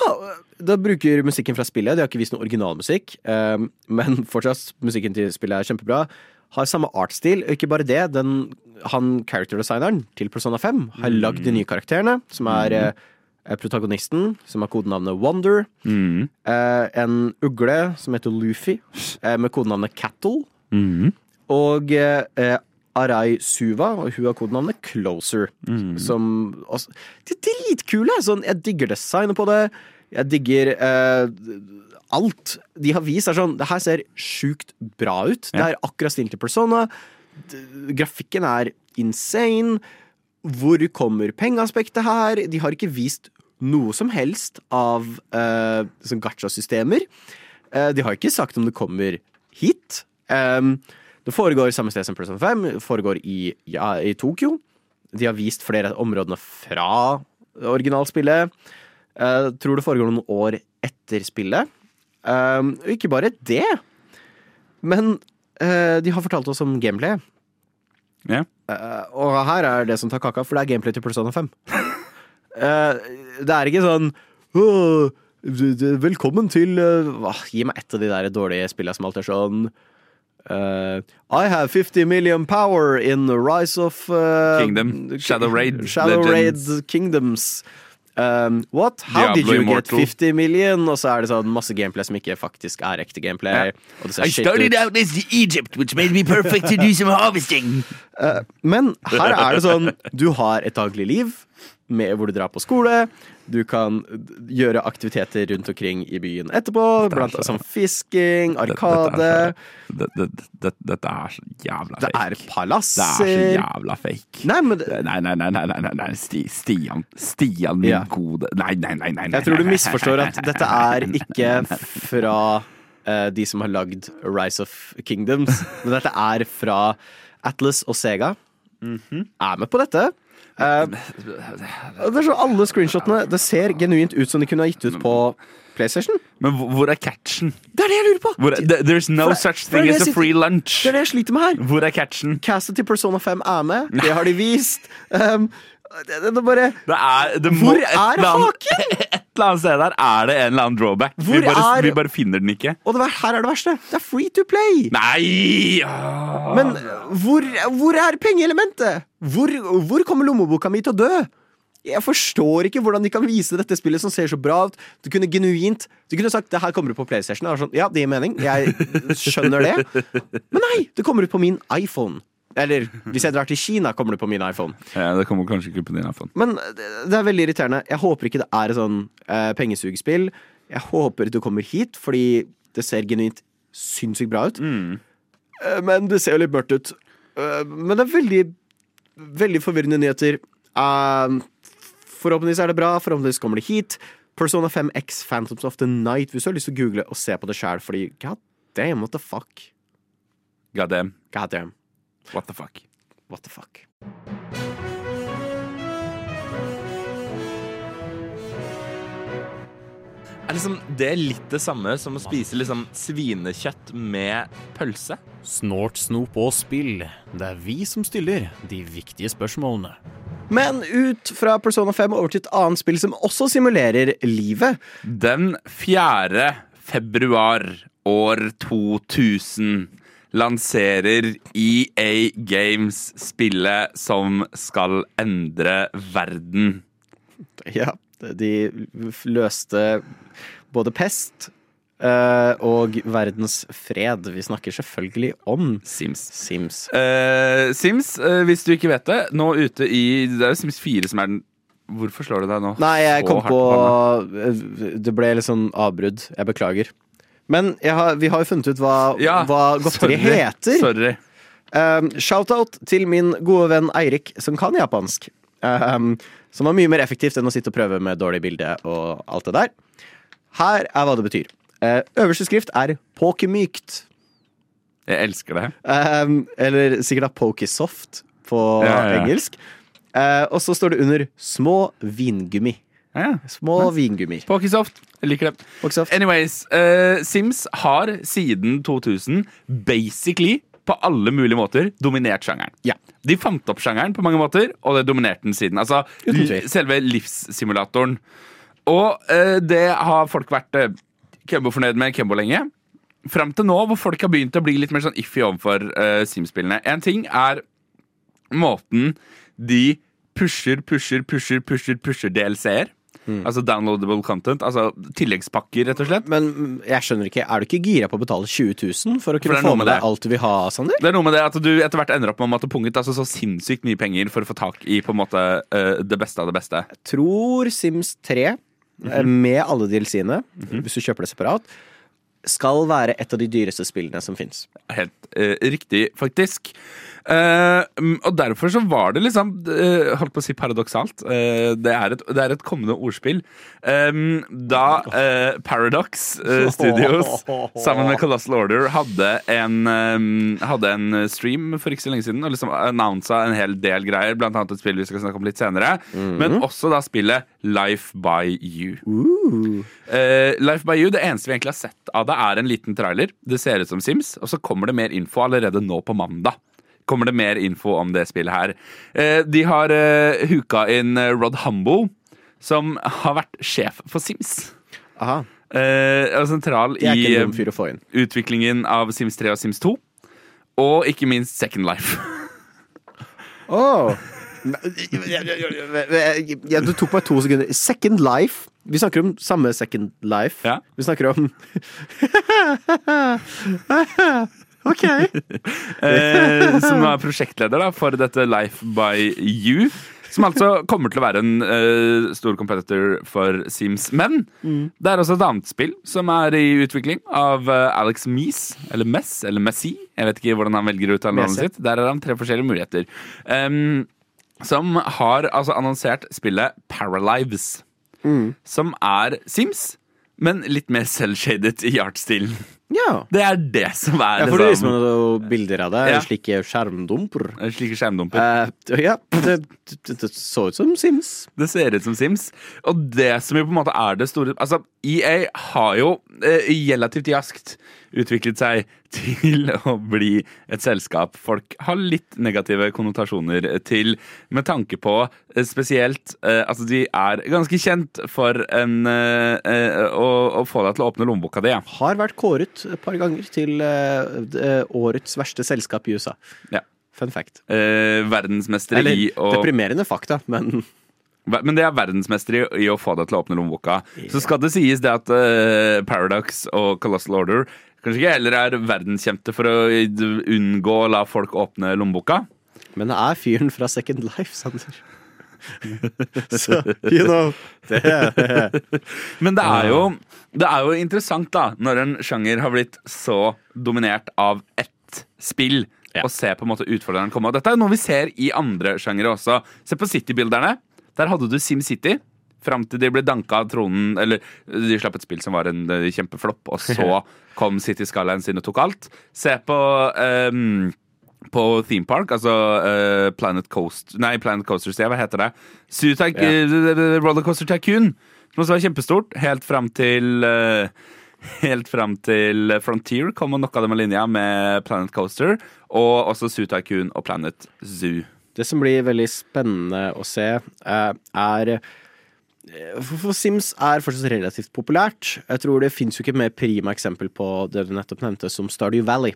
da bruker musikken fra spillet. De har ikke vist noe originalmusikk, eh, men fortsatt, musikken til spillet er kjempebra. Har samme artstil, og ikke bare det. Den, han character-designeren til Persona 5 har lagd de nye karakterene, som er mm. protagonisten, som har kodenavnet Wonder. Mm. eh, en ugle som heter Luffy, eh, med kodenavnet Cattle. Mm. Og eh, eh, Arai Suva, og hun har kodenavnet Closer. Som også, De er dritkule! Sånn, jeg digger designet på det. Jeg digger eh, alt de har vist. er sånn, Det her ser sjukt bra ut. Det er akkurat stilt til Persona. Grafikken er insane. Hvor kommer pengeaspektet her? De har ikke vist noe som helst av uh, sånn gacha-systemer. Eh, de har ikke sagt om det kommer hit. Um, det foregår samme sted som Persona 5. Foregår i, ja, i Tokyo. De har vist flere av områdene fra originalspillet. Jeg tror det foregår noen år etter spillet. Um, og ikke bare det, men uh, de har fortalt oss om gameplay. Ja. Eh, og her er det som tar kaka, for det er gameplay til Persona 5. Eh, det er ikke sånn «Åh, d- d- Velkommen til eh, Gi meg ett av de der dårlige spillene som alltid er sånn eh, I have 50 million power in the Rise of uh, Kingdom. Shadow Raid Shadow Legends. Raid Kingdoms. Um, what? How did you Immortal. get 50 million? Og så er det sånn masse gameplay som ikke faktisk er ekte gameplay. Og det ser shit ut. out as Egypt, which made me perfect to do some harvesting. Men her er det sånn Du har et daglig liv med hvor du drar på skole. Du kan gjøre aktiviteter rundt omkring i byen etterpå. Blant annet sånn fisking, arkade. Dette, dette, det- Dette er så jævla Det er palasser. Det er så jævla fake. Nei, men det, Nei, nei, nei, nei, nei, nei, nei. Sti, Stian, Stian min Ja. gode Nei, nei, nei, nei, nei. jeg tror du misforstår at dette er ikke fra uh, de som har lagd Rise of Kingdoms. Men dette er fra Atlas og Sega. Mhm. Er med på dette. Eh, det er så Alle screenshotene Det ser genuint ut som de kunne ha gitt ut på PlayStation. Men hvor- er catchen? Det er det jeg lurer på! Hvor er, there's no det, such thing as a free lunch. Det er det jeg sliter med her. Hvor er catchen? Castet til Persona 5 er med. Det har de vist. Um, det, det, det bare Det er, må, Hvor er haken? Eller annet sted der er det en eller annen drawback. Vi, bare, er- vi bare finner den ikke. Og det, her er det verste. Det er free to play. Nei! Ah. Men hvor, hvor er pengeelementet? Hvor, hvor kommer lommeboka mi til å dø? Jeg forstår ikke hvordan de kan vise dette spillet som ser så bra ut. Du kunne genuint Du kunne sagt det her kommer ut på PlayStation. Sånn, ja, det gir mening. Jeg skjønner det. Men nei! Det kommer ut på min iPhone. Eller hvis jeg drar til Kina, kommer det på min iPhone. ja, det kommer kanskje ikke på din iPhone. Men det, det er veldig irriterende. Jeg håper ikke det er et sånn eh, pengesugspill. Jeg håper du kommer hit, fordi det ser genuint sinnssykt bra ut. Eh, men det ser jo litt mørkt ut. Eh, men det er veldig, veldig forvirrende nyheter. Eh, forhåpentligvis er det bra. Forhåpentligvis kommer det hit. Persona 5 X Phantoms of the Night. Hvis du har lyst til å google og se på det sjæl, fordi god damn, what the fuck? God damn. God damn, What the fuck. what the fuck? Er liksom det litt det samme som å spise liksom svinekjøtt med pølse? Snort, snop og spill. Det er vi som stiller de viktige spørsmålene. Men ut fra Persona 5 over til et annet spill som også simulerer livet. Den 4. februar år 2000 lanserer EA Games spillet som skal endre verden. Ja, de løste både pest Uh, og verdens fred. Vi snakker selvfølgelig om Sims. Sims. uh, Sims, uh, hvis du ikke vet det, nå ute i Det er jo Sims 4 som er den Hvorfor slår du deg nå? Nei, jeg så kom på, på? Det ble litt sånn avbrudd. Jeg beklager. Men har, vi har jo funnet ut hva, Ja, hva godteri sorry. heter. Sorry. Um, Shout-out til min gode venn Eirik, som kan japansk. Um, som var mye mer effektivt enn å sitte og prøve med dårlig bilde og alt det der. Her er hva det betyr. Uh, øverste skrift er pokemykt. Jeg elsker det. Um, eller sikkert da Pokesoft på ja, ja. engelsk. Uh, og så står det under små vingummi. Ja. Små vingummi. Pokésoft. Jeg liker det. Pokesoft. Anyways, eh, Sims har siden 2000 basically på alle mulige måter dominert sjangeren. Ja. De fant opp sjangeren på mange måter, og det dominerte den siden. Altså selve livssimulatoren. Og eh, det har folk vært uh, Kembo-fornøyd med Kembo lenge. Fram til nå, hvor folk har begynt å bli litt mer sånn iffy overfor uh, Sims-spillene. En ting er måten de pusher, pusher, pusher, pusher, pusher DLC-er. Mm. Altså downloadable content. Altså tilleggspakker, rett og slett. Men jeg skjønner ikke, er du ikke gira på å betale 20 000 for å kunne er få med deg alt du vil ha, Sander? Det er noe med det at du etter hvert ender opp med å måtte punge ut altså, så sinnssykt mye penger for å få tak i på en måte uh, det beste av det beste. tror Sims 3, mm -hmm. med alle dealsene, mm -hmm. hvis du kjøper det separat, skal være et av de dyreste spillene som fins. Helt uh, riktig, faktisk. Mm, og derfor så var det liksom uh, Holdt på å si paradoksalt. Uh, det, er et, det er et kommende ordspill. Um, da Paradox Studios sammen med Colossal Order hadde en, um, hadde en stream for ikke så lenge siden og liksom annonsa en hel del greier, blant annet et spill vi skal snakke om litt senere, men også da spillet Life by You. Life by You, Det eneste vi egentlig har sett av det, er en liten trailer. Det ser ut som Sims, og så kommer det mer info allerede nå på mandag. Kommer det mer info om det spillet her. Eh, de har uh, huka inn eh, Rod Humbo, som har vært sjef for Sims. Aha, Eh, og sentral er i eh, utviklingen av Sims 3 og Sims 2. Og ikke minst Second Life. Oh. Ja, du tok meg to sekunder. Second Life. Vi snakker om samme Second Life. Ja. Vi snakker om OK. eh, som er prosjektleder da, for dette Life by You. Som altså kommer til å være en eh, stor competitor for Sims. Men det er også et annet spill som er i utvikling, av eh, Alex Mees. Eller Mess, eller Messi. Jeg vet ikke hvordan han velger ut navnet sitt. Der er han tre forskjellige muligheter. Um, som har altså annonsert spillet Paralives. Som er Sims, men litt mer selvshaded i artstilen. Ja. Det er det som er Jeg får liksom, meg noen bilder av det. Ja. Slike skjermdumper. slike skjermdumper. Eh, ja, det, det, det så ut som Sims. Det ser ut som Sims. Og det som jo på en måte er det store Altså, EA har jo eh, relativt jaskt utviklet seg til å bli et selskap folk har litt negative konnotasjoner til, med tanke på eh, spesielt eh, Altså, de er ganske kjent for en eh, eh, å, å få deg til å åpne lommeboka di. Ja. Har vært kåret et par ganger til eh, årets verste selskap i USA. Ja. Fun fact. Eh, verdensmester i å deprimerende fakta, men Men det er verdensmester i, å få deg til å åpne lommeboka. Så skal det sies det at uh, Paradox og Colossal Order kanskje ikke heller er verdenskjente for å unngå å la folk åpne lommeboka. Men det er fyren fra Second Life, Sander. Så, you know det, Men det er, jo, det er jo interessant, da, når en sjanger har blitt så dominert av ett spill, Ja. og se på en måte utfordreren komme. Og dette er noe vi ser i andre sjangere også. Se på City-bilderne. Der hadde du SimCity. Fram til de ble danka av tronen Eller de slapp et spill som var en eh, kjempeflopp, og så kom City Skylines inn og tok alt. Se på ehm, på Theme Park, altså uh, Planet Coast Nei, Planet Coaster. Hva heter det? Zoo yeah. Rollercoaster Tycoon. Som også var kjempestort. Helt fram til uh, Helt fram til Frontier kom og knocka dem av linja med Planet Coaster. Og også Zoo Tycoon og Planet Zoo. det som blir veldig spennende å se, eh, er for Sims er fortsatt relativt populært. Jeg tror det fins jo ikke mer prima eksempel på det du nettopp nevnte, som Stardew Valley.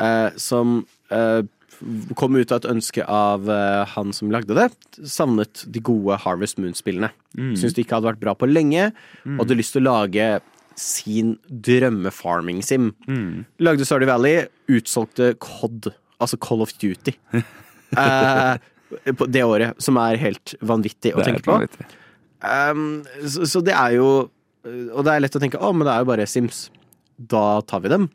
Eh, som eh, kom ut av et ønske av eh, han som lagde det. Savnet de gode Harvest Moon-spillene. Syntes det ikke hadde vært bra på lenge, og hadde lyst til å lage sin drømme-farming-sim. Lagde Sardy Valley, utsolgte COD, altså Call of Duty. eh, på det året, som er helt vanvittig å tenke på. Um, så, så det er jo Og det er lett å tenke å, men det er jo bare Sims. Da tar vi dem.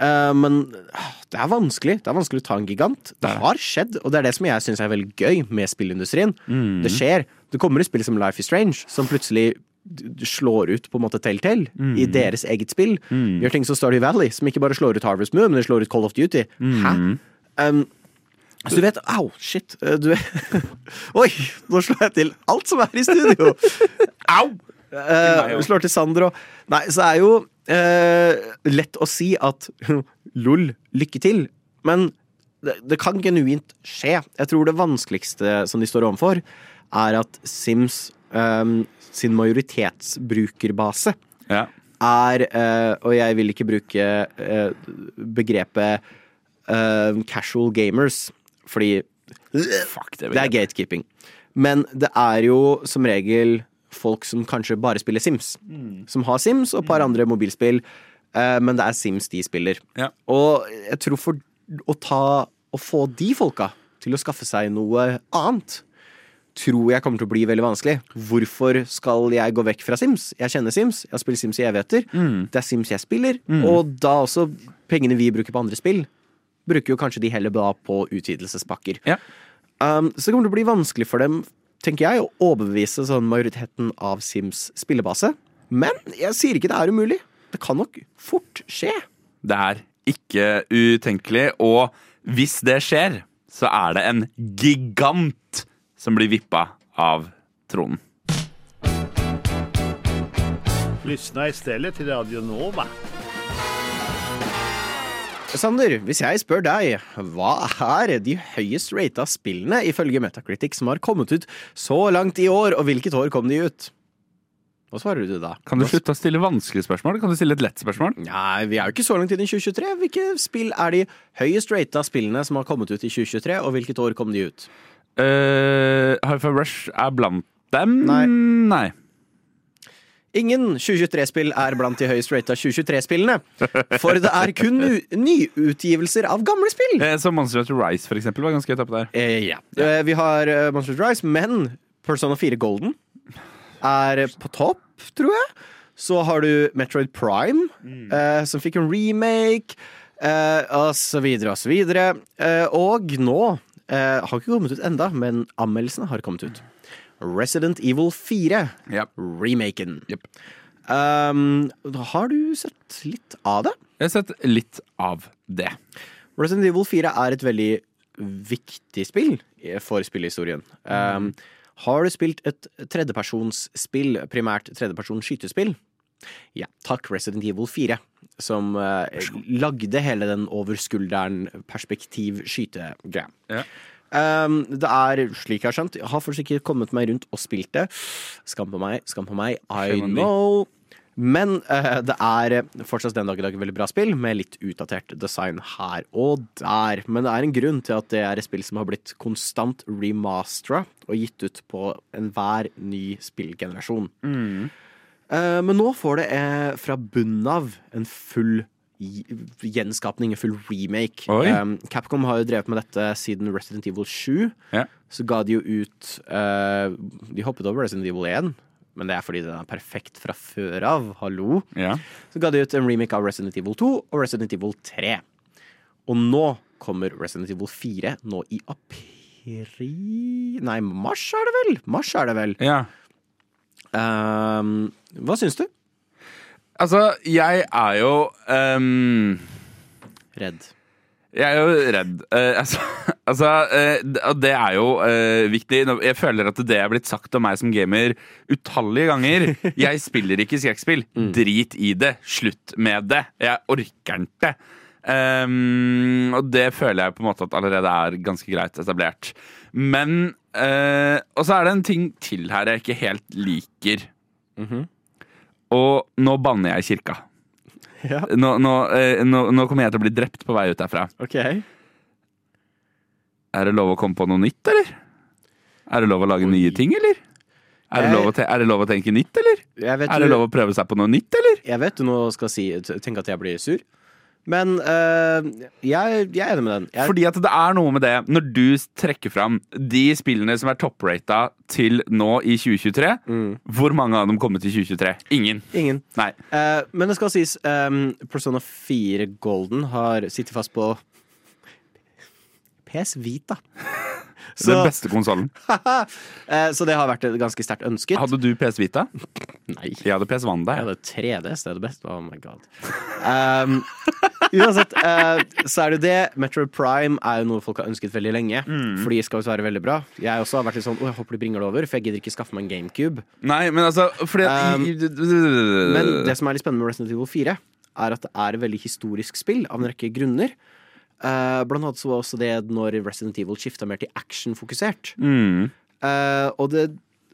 Uh, men ah, det er vanskelig. Det er vanskelig å ta en gigant. Det har skjedd, og det er det som jeg syns er veldig gøy med spillindustrien. Mm. Det skjer. Det kommer et spill som Life is Strange, som plutselig slår ut på en måte Telltale Mm. i deres eget spill. Gjør ting som Stardew Valley, som ikke bare slår ut Harvest Moon, men det slår ut Call of Duty. Mm. Hæ? Um, så du vet Au, shit. Uh, Du Oi, nå slår jeg til alt som er i studio. Au! Uh, slår til Sander og Nei, så er jo eh, lett å si at lol, lykke til. Men det, det kan genuint skje. Jeg tror det vanskeligste som de står overfor, er at Sims eh, sin majoritetsbrukerbase Ja. er eh, Og jeg vil ikke bruke eh, begrepet eh, casual gamers, fordi Fuck det. det er gatekeeping. Men det er jo som regel folk som kanskje bare spiller Sims. Som har Sims og et par andre mobilspill, eh, men det er Sims de spiller. Ja. Og jeg tror for å ta Å få de folka til å skaffe seg noe annet, tror jeg kommer til å bli veldig vanskelig. Hvorfor skal jeg gå vekk fra Sims? Jeg kjenner Sims, jeg har spilt Sims i evigheter. Det er Sims jeg spiller, og da også pengene vi bruker på andre spill, bruker jo kanskje de heller da på utvidelsespakker. Ja. Um, så det kommer til å bli vanskelig for dem, tenker jeg, å overbevise sånn majoriteten av Sims spillebase. Men jeg sier ikke det er umulig. Det kan nok fort skje. Det er ikke utenkelig, og hvis det skjer, så er det en gigant som blir vippa av tronen. Lyssna istället till Radio Nova. Sander, hvis jeg spør deg, hva er de høyest rata spillene ifølge Metacritic som har kommet ut så langt i år, og hvilket år kom de ut? Hva svarer du da? Kan du slutte å stille vanskelige spørsmål? Kan du stille et lett spørsmål? Nei, vi er jo ikke så langt inn i 2023. Hvilke spill er de høyest rata spillene som har kommet ut i 2023, og hvilket år kom de ut? Uh, High Five Rush er blant dem? Nei. Nei. Ingen 2023-spill er blant de høyest rata 2023-spillene. For det er kun nyutgivelser av gamle spill. Eh, Så Monster Hunter Rise for eksempel, var ganske høyt oppe der. Eh, ja. Eh, vi har uh, Monster Hunter Rise, men Persona 4 Golden er på topp, tror jeg. Så har du Metroid Prime, eh, som fikk en remake, eh, og så videre og så videre. Eh, og nå eh, har ikke kommet ut enda, men anmeldelsene har kommet ut. Resident Evil 4, yep. remaken. Yep. Um, har du sett litt av det? Jeg har sett litt av det. Resident Evil 4 er et veldig viktig spill for spillhistorien. Um, har du spilt et tredjepersonsspill, primært tredjepersons skytespill? Ja, takk Resident Evil 4, som uh, lagde hele den over skulderen-perspektiv-skytegreia. Ja. Um, det er, slik jeg har skjønt, jeg har fortsatt ikke kommet meg rundt og spilt det. Skam på meg, skam på meg. I know. Men uh, det er fortsatt den dag i dag et veldig bra spill, med litt utdatert design her og der. Men det er en grunn til at det er et spill som har blitt konstant remastera og gitt ut på enhver ny spillgenerasjon. Eh, men nå får det uh, fra bunnen av en full gjenskapning, en full remake. Um, Capcom har jo drevet med dette siden Resident Evil 7. Ja. Så ga de jo ut uh, De hoppet over Resident Evil 1, men det er fordi den er perfekt fra før av. Hallo. Ja. Så ga de ut en remake av Resident Evil 2 og Resident Evil 3. Og nå kommer Resident Evil 4 nå i april Nei, mars er det vel? Mars er det vel. ja. Um, hva syns du? Altså, jeg er jo um, Redd. Jeg er jo redd. Uh, altså, altså uh, det er jo uh, viktig. Jeg føler at det er blitt sagt om meg som gamer utallige ganger. Jeg spiller ikke skrekkspill. Drit i det. Slutt med det. Jeg orker ikke. Um, og det føler jeg på en måte at allerede er ganske greit etablert. Men Og så er det en ting til her jeg ikke helt liker. Og nå banner jeg i kirka. Ja. Nå, nå, eh, nå, nå kommer jeg til å bli drept på vei ut derfra. OK. Er det lov å komme på noe nytt, eller? Er det lov å lage nye ting, eller? Er det, lov å te er det lov å tenke nytt, eller? Jeg vet, Er det lov å prøve seg på noe nytt, eller? jeg vet du nå skal si tenke at jeg blir sur, men eh, jeg, jeg er enig med den. Jeg, Fordi at det er noe med det, når du trekker fram de spillene som er topprata til nå i 2023, hvor mange av dem kommer til 2023? Ingen. ingen. Nei. Eh, men det skal sies, um, Persona 4 Golden har sittet fast på PS Vita. Så, Den beste konsollen. eh, så det har vært ganske sterkt ønsket. Hadde du PS Vita? Nei. Jeg hadde PS Wanda. Jeg hadde 3D, så det er det beste. Oh my god. Um, uansett, uh, så er det det. Metro Prime er jo noe folk har ønsket veldig lenge. Fordi det skal jo være veldig bra. Jeg også har vært litt sånn Å, jeg håper de bringer det over, for jeg gidder ikke skaffe meg en GameCube. Nei, men altså fordi Um, Men Men det som er litt spennende med Resident Evil 4, er at det er et veldig historisk spill av en rekke grunner. Eh, blant annet så var også det når Resident Evil skifta mer til actionfokusert. mm, Uh, og det,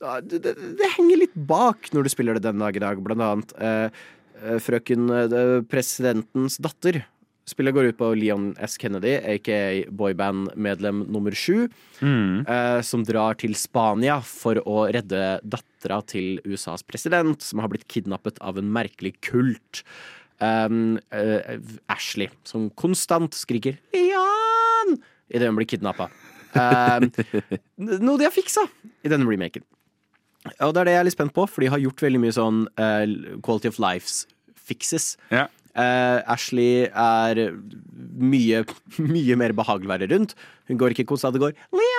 uh, det, det, det henger litt bak når du spiller det den dag i dag. Blant annet eh, frøken presidentens datter. Spillet går ut på Leon S. Kennedy, aka boyband-medlem nummer sju, mm. eh, som drar til Spania for å redde dattera til USAs president, som har blitt kidnappet av en merkelig kult. Um, uh, Ashley, som konstant skriker 'Jan!' idet hun blir kidnappa. Um, noe de har fiksa i denne remaken. Og det er det jeg er litt spent på, for de har gjort veldig mye sånn uh, quality of lives fixes. Ja. Uh, Ashley er mye, mye mer behagelig å være rundt. Hun går ikke konstant, det går 'Leon,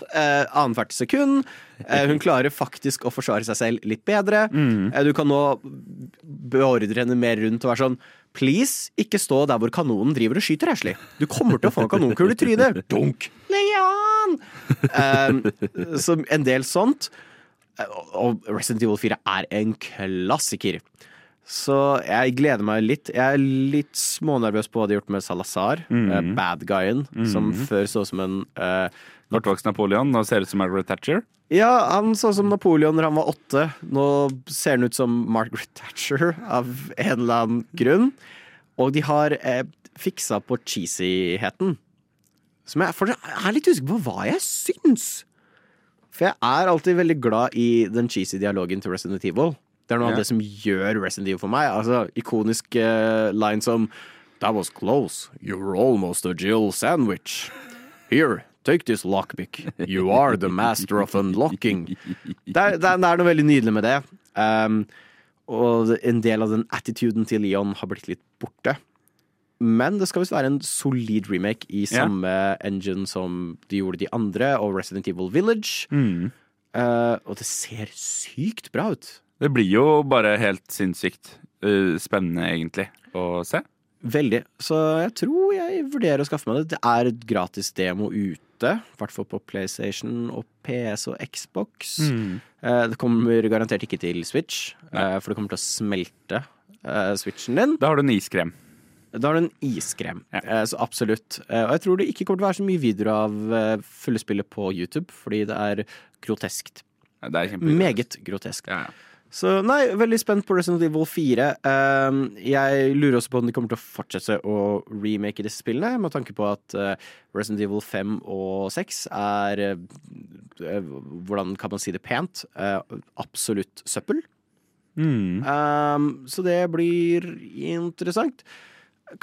help!' Eh, Annethvert sekund. Eh, hun klarer faktisk å forsvare seg selv litt bedre. Eh, du kan nå beordre henne mer rundt og være sånn Please, ikke stå der hvor kanonen driver og skyter, Ashley. Du kommer til å få en kanonkule i trynet. Dunk! Leon! Eh, så en del sånt. Eh, Og Resident Evil 4 er en klassiker. Så jeg gleder meg litt. Jeg er litt smånervøs på hva de har gjort med Salazar, eh, bad guyen, som før så ut som en eh, Kortvokst Napoleon. Nå ser det ut som Margaret Thatcher. Ja, han så ut som Napoleon når han var åtte. Nå ser han ut som Margaret Thatcher av en eller annen grunn. Og de har eh, fiksa på cheesyheten. Som jeg fortsatt er litt usikker på hva jeg syns. For jeg er alltid veldig glad i den cheesy dialogen til Resident Evil. Det er noe Ja. av det som gjør Resident Evil for meg. Altså, Ikonisk eh, line som That was close. You were almost a Jill sandwich. Here, take this lockpick. You are the master of unlocking. Det er, det er, noe veldig nydelig med det. Um, og en del av den attituden til Leon har blitt litt borte. Men det skal visst være en solid remake i samme samme engine som de gjorde de andre, og Resident Evil Village. Mm. Uh, og det ser sykt bra ut. Det blir jo bare helt sinnssykt uh, spennende, egentlig, å se. Veldig. Så jeg tror jeg vurderer å skaffe meg det. Det er et gratis demo ute. I hvert fall på PlayStation og PS og Xbox. Mm. Det kommer garantert ikke til Switch, Nei. for det kommer til å smelte eh, Switchen din. Da har du en iskrem. Da har du en iskrem. Ja. Eh, Så absolutt. Eh, Og jeg tror det ikke kommer til å være så mye videoer av fulle spillet på YouTube, fordi det er groteskt. Det er Meget grotesk. Ja, ja. Så nei, veldig spent på Resident Evil 4. Um, jeg lurer også på om de kommer til å fortsette å remake disse spillene, med tanke på at uh, Resident Evil 5 og 6 er uh, uh, Hvordan kan man si det pent? Uh, absolutt søppel. Mm. Um, så det blir interessant.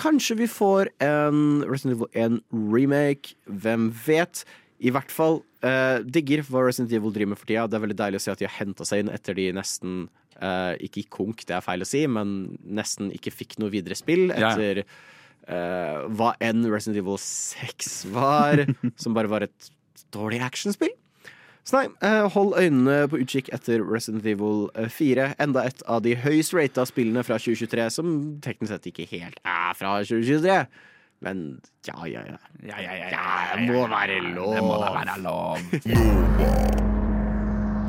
Kanskje vi får en Resident Evil 1 remake. Hvem vet? I hvert fall uh, digger hva Resident Evil driver med for tida. Det er veldig deilig å se at de har henta seg inn etter de nesten uh, Ikke gikk konk, det er feil å si, men nesten ikke fikk noe videre spill etter uh, hva enn Resident Evil 6 var, som bare var et dårlig actionspill. Så nei, hold øynene på utkikk etter Resident Evil eh, 4. Enda et av de høyest rata spillene fra 2023, som teknisk sett ikke helt er fra 2023. Men ja, ja, ja. Ja, ja, ja, ja, det må være lov. Det må da være lov.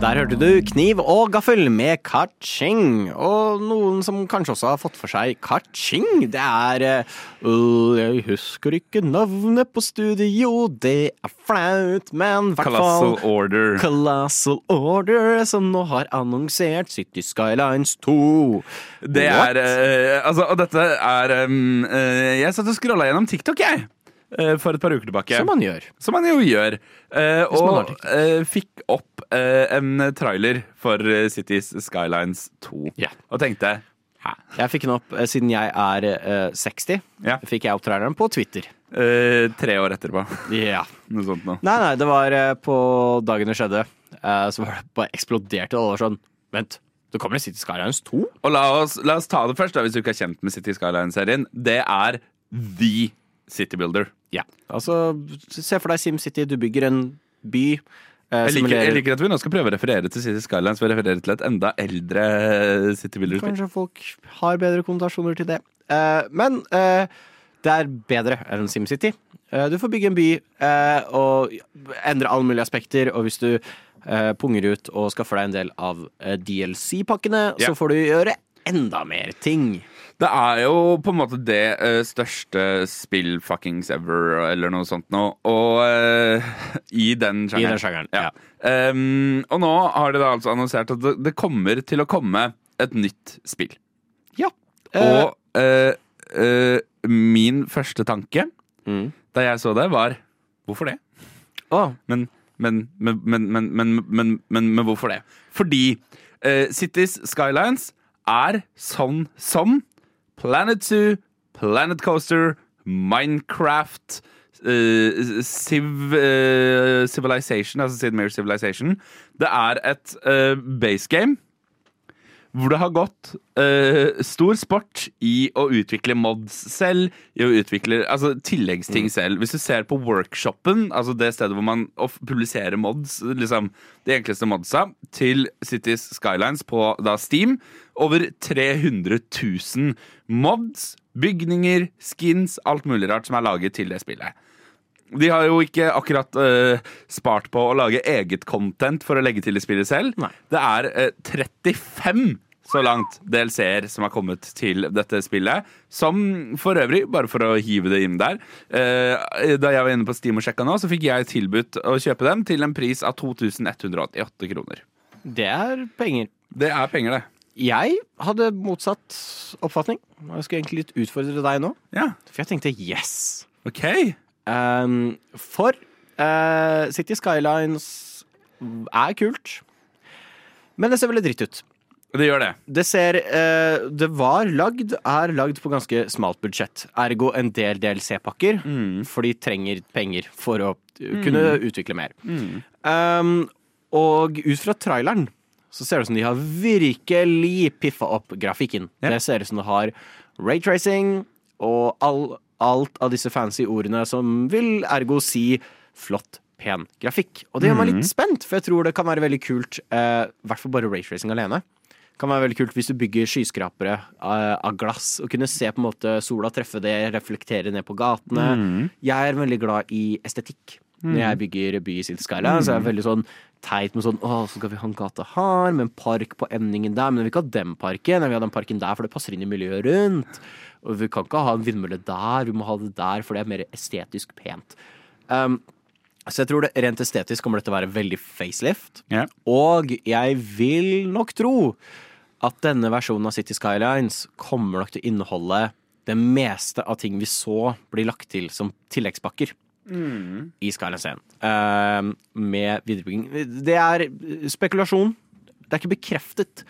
Der hørte du Kniv og gaffel med ka-ching. Og noen som kanskje også har fått for seg ka-ching, det er uh, «Øh, Jeg husker ikke navnet på studio, det er flaut, men hvert fall Colossal Order. Colossal Order, som nå har annonsert City Skylines 2. Det What? er uh, Altså, og dette er um, uh, Jeg satt og scrolla gjennom TikTok, jeg. Eh, for et par uker tilbake. Som man gjør. Som man jo gjør. Eh, og eh, fikk opp en trailer for Cities Skylines 2. Ja. Og tenkte Hæ? Jeg fikk den opp siden jeg er eh, 60. Ja. Fikk jeg opp traileren på Twitter. Eh, tre år etterpå. Ja. Noe sånt noe. Nei, nei, det var på dagen det skjedde. eh, så var det bare eksploderte. Og det var sånn Vent, det kommer det City Skylines 2? Og la oss, la oss ta det først, da, hvis du ikke er kjent med City Skylines-serien. Det er the City Builder. Ja. Altså, se for deg SimCity. Du bygger en by. eh, Jeg liker, jeg liker at vi nå skal prøve å referere til City Skylines ved å referere til et enda eldre City Builder-spill. Kanskje folk har bedre konnotasjoner til det. Eh, men eh, det er bedre enn SimCity. Eh, du får bygge en by eh, og endre alle mulige aspekter, og hvis du eh, punger ut og skaffer deg en del av eh, DLC-pakkene, Ja. så får du gjøre enda mer ting. Det er jo på en måte det uh, største spill fuckings ever, eller noe sånt noe. Og uh, i den sjangeren. I den sjangeren, ja. ja. Um, og nå har de da altså annonsert at det, kommer til å komme et nytt spill. Ja. Eh, og uh, min første tanke mm. da jeg så det, var hvorfor det? Oh. Men, men, men, men, hvorfor det? Fordi Cities Skylines er sånn som Planet Zoo, Planet Coaster, Minecraft uh, Civ, uh, Civilization, altså Sid Meier's Civilization. Det er et uh, base game hvor det har gått uh, stor sport i å utvikle mods selv, i å utvikle altså, tilleggsting selv. Hvis du ser på workshopen, altså det stedet hvor man publiserer mods, liksom de enkleste modsa, til Cities Skylines på da Steam, over 300 000 mods, bygninger, skins, alt mulig rart som er laget til det spillet. De har jo ikke akkurat uh, spart på å lage eget content for å legge til i spillet selv. Nei. Det er uh, 35 så langt DLC-er som har kommet til dette spillet. Som for øvrig, bare for å hive det inn der uh, Da jeg var inne på Steam og sjekka nå, så fikk jeg tilbudt å kjøpe dem til en pris av 2188 kroner. det er penger. Det er penger, det. Jeg hadde motsatt oppfatning. Jeg skulle egentlig litt utfordre deg nå. Ja, For jeg tenkte yes. OK. Um, for uh, City Skylines er kult. Men det ser veldig dritt ut. Det gjør det. Det ser uh, Det var lagd, er lagd på ganske smalt budsjett. Ergo en del DLC-pakker, for de trenger penger for å kunne kunne utvikle mer. Um, og ut fra traileren så ser det ut som de har virkelig piffa opp grafikken. Ja. Det ser ut som det har raytracing og all, alt av disse fancy ordene som vil ergo si flott, pen grafikk. Og det gjør meg litt spent, for jeg tror det kan være veldig kult, eh, hvert fall bare raytracing alene. Kan være veldig kult hvis du bygger skyskrapere av, av glass, og kunne se på en måte sola treffe det, reflektere ned på gatene. Jeg er veldig glad i estetikk. Når jeg bygger by i City Skyline, så er det veldig sånn teit med sånn Å, så skal vi ha en gate her, med en park på emningen der. Men vi ikke ha den parken. Vi har den parken der, for det passer inn i miljøet rundt. Og vi kan ikke ha en vindmølle der, vi må ha det der, for det er mer estetisk pent. Um, så jeg tror det rent estetisk kommer dette å være veldig facelift. Yeah. Og jeg vil nok tro at denne versjonen av City Skylines kommer nok til å inneholde det meste av ting vi så blir lagt til som tilleggspakker i Skylines 1. Eh, med viderebygging. Det er spekulasjon. Det er ikke bekreftet.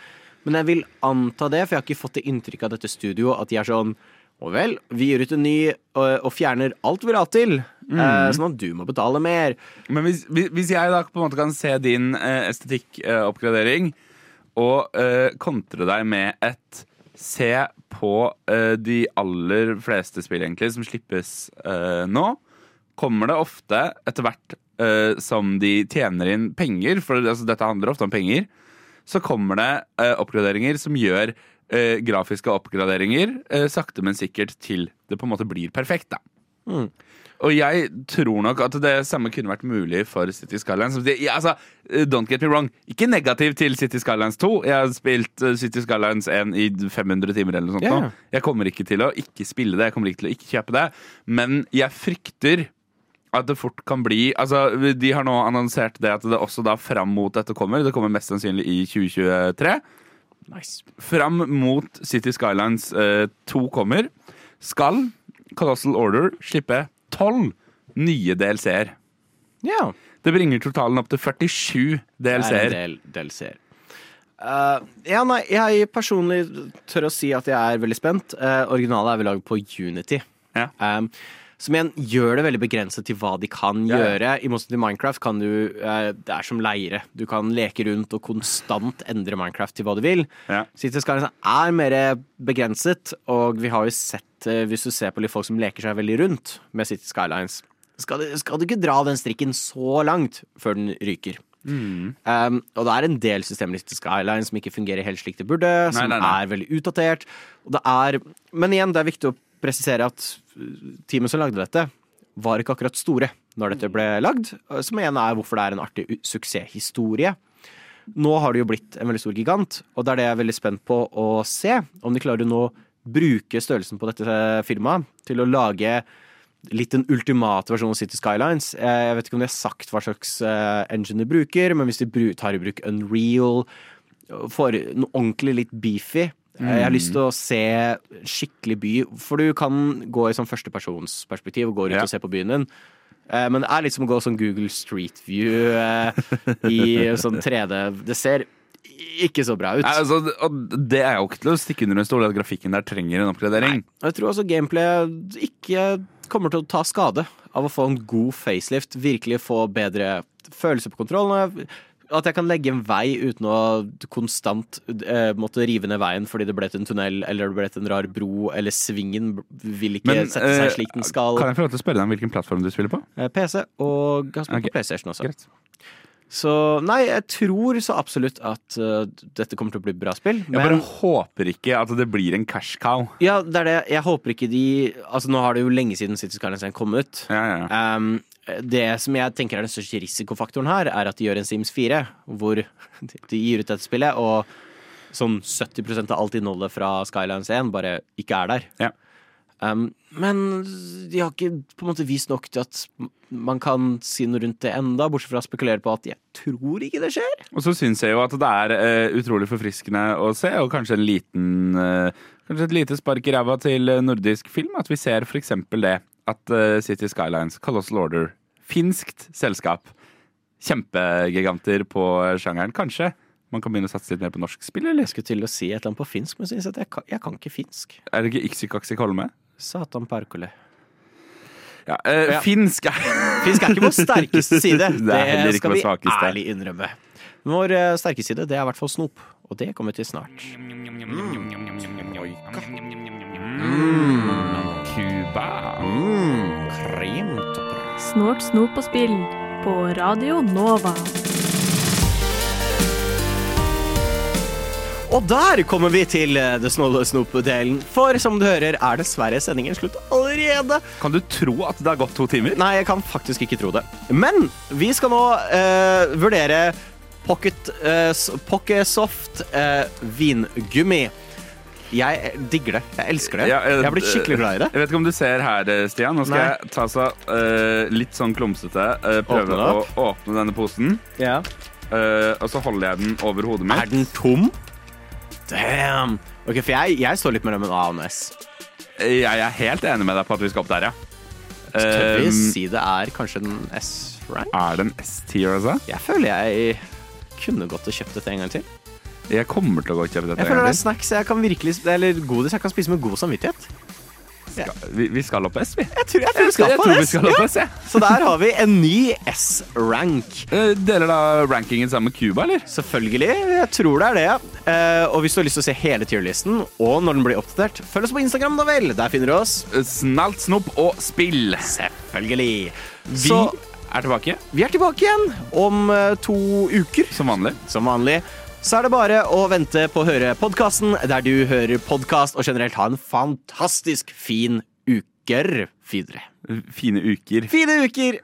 Men jeg vil anta det, for jeg har ikke fått det inntrykket av dette studioet at de er sånn Å vel, vi gir ut en ny og, og fjerner alt vi la til, eh, sånn at du må betale mer. Men hvis, hvis jeg da på en måte kan se din uh, estetikkoppgradering og kontre deg med et Se på de aller fleste spill egentlig som slippes nå, kommer det ofte etter hvert uh, som de tjener inn penger, for altså, dette handler ofte om penger, så kommer det uh, oppgraderinger som gjør uh, grafiske oppgraderinger sakte, men sikkert til det på en måte blir perfekt. da. Og jeg tror nok at det samme kunne vært mulig for City Skylines. Altså, don't get me wrong. Ikke negativ til City Skylines 2. Jeg har spilt City Skylines 1 i 500 timer eller noe sånt. Yeah. Jeg kommer ikke til å ikke spille det, jeg kommer ikke til å ikke kjøpe det. Men jeg frykter at det fort kan bli Altså, De har nå annonsert det at det også da fram mot dette kommer. Det kommer mest sannsynlig i 2023. Nice. Fram mot City Skylines eh, 2 kommer, skal Colossal Order slippe tolv nye DLC-er. Ja. Det bringer totalen opp til 47 Det er en DLC-er. del DLC-er. Eh, ja, nei, jeg personlig tør å si at jeg er veldig spent. Uh, originalet er vel laget på Unity. Ja. Um, som igjen gjør det veldig begrenset til hva de kan Ja, ja. gjøre. I motsetning til Minecraft kan du eh, Det er som leire. Du kan leke rundt og konstant endre Minecraft til hva du vil. Ja. City Skylines er mer begrenset, og vi har jo sett, eh, hvis du ser på litt folk som leker seg veldig rundt med City Skylines, skal du, skal du ikke dra den strikken så langt før den ryker. Mm. Um, og det er en del City Skylines som ikke fungerer helt slik det burde, som nei, nei. er veldig utdatert. Er, men igjen, det er viktig å presisere at uh, teamet som lagde dette, var ikke akkurat store når dette ble lagd, uh, som igjen er hvorfor det er en artig suksesshistorie. Nå har det jo blitt en veldig stor gigant, og det er det jeg er veldig spent på å se. Om de klarer å nå bruke størrelsen på dette firmaet til å lage litt den ultimate versjonen av City Skylines. Eh, Jeg vet ikke om de har sagt hva slags eh, engine de bruker, men hvis de tar i bruk Unreal, får noe ordentlig litt beefy eh, Jeg har lyst til å se skikkelig by, for du kan gå i sånn førstepersonsperspektiv og gå rundt Ja. og se på byen din. Eh, Men det er litt som å gå sånn Google Street View eh, i sånn 3D. Det ser ikke så bra ut. Nei, Altså, det er jo ikke til å stikke under en stol at grafikken der trenger en oppgradering. Nei. Jeg tror også gameplay ikke kommer til å ta skade av å få en god facelift. Virkelig få bedre følelse på kontrollene. At jeg kan legge en vei uten å konstant eh, måtte rive ned veien fordi det ble til en tunnel eller det ble til en rar bro, eller svingen vil ikke Men, sette seg eh, slik den skal. Kan jeg få lov til å spørre deg om hvilken plattform du spiller på? Eh, PC og har spilt okay. på PlayStation også. Greit. Så nei, jeg tror så absolutt at uh, dette kommer til å bli bra spill. Jeg bare håper ikke at det blir en cash cow. ja, det er det. Jeg håper ikke de Altså, nå har det jo lenge siden City Skylines 1 kom ut. Ja, ja. Um, det som jeg tenker er den største risikofaktoren her, er at de gjør en Sims 4, hvor de gir ut dette spillet, og sånn 70% av alt innholdet fra Skylines 1 bare ikke er der. Ja. Um, men de har ikke på en måte vist nok til at man kan si noe rundt det enda, bortsett fra å spekulere på at jeg tror ikke det skjer. Og så syns jeg jo at det er uh, utrolig forfriskende å se, og kanskje en liten uh, Kanskje et lite spark i ræva til nordisk film. At vi ser eksempel det at uh, City Skylines, Colossal Order, finskt selskap, kjempegiganter på sjangeren. Kanskje man kan begynne å satse litt mer på norsk spill, eller? Jeg skulle til å si et eller annet på finsk, men så jeg at jeg kan, jeg kan ikke finsk. Er det ikke Iksi-Kaksi Kolme? Satan perkele. Ja, eh, Ja. Finsk er Finsk er ikke vår sterkeste side. Det er ikke skal vi ærlig innrømme. Vår eh, sterke side det er i hvert fall snop, og det kommer til snart. Cuba. Mm, Mm. Snort, snop og spill på Radio Nova. Og der kommer vi til eh, det snåle snop-delen. For som du hører, er dessverre sendingen slutt allerede. Kan du tro at det har gått to timer? Nei, jeg kan faktisk ikke tro det. Men vi skal nå eh, vurdere Pocket, eh, pocket Soft eh, vingummi. Jeg digger det. Jeg elsker det. Ja, eh, jeg har blitt skikkelig glad i det. Jeg vet ikke om du ser her, eh, Stian. Nå skal Nei. jeg ta så uh, litt sånn klumsete. uh, prøve Åpne å åpne denne posen. Ja. Uh, og så holder jeg den over hodet mitt. Er den tom? Damn. Ok, For jeg, jeg står litt mellom en A og en S. Jeg er helt enig med deg på at vi skal opp der, ja. Tør vi Eh, si det er kanskje en S-rank? er det en S-tier, altså? Jeg føler jeg kunne gått og kjøpt dette en gang til. Jeg kommer til å gå og kjøpe dette. Jeg en føler det er snacks jeg kan virkelig Eller godis jeg kan spise med god samvittighet. Vi, vi skal opp S, vi. Jeg tror, jeg tror vi skal jeg tror vi skal opp S, Ja. Så der har vi en ny S-rank. Eh, Deler da rankingen sammen med Cuba, eller? Selvfølgelig. Jeg tror det er det. Eh, og hvis du har lyst til å se hele tierlisten, og når den blir oppdatert, følg oss på Instagram, da vel. Der finner du oss. Eh, Snalt, snopp og spill. Selvfølgelig. Vi Så er tilbake, vi er tilbake igjen om to uker. som vanlig. Som vanlig. Så er det bare å vente på å høre podkasten der du hører podkast, og generelt ha en fantastisk fin uker videre. Fine uker. Fine uker!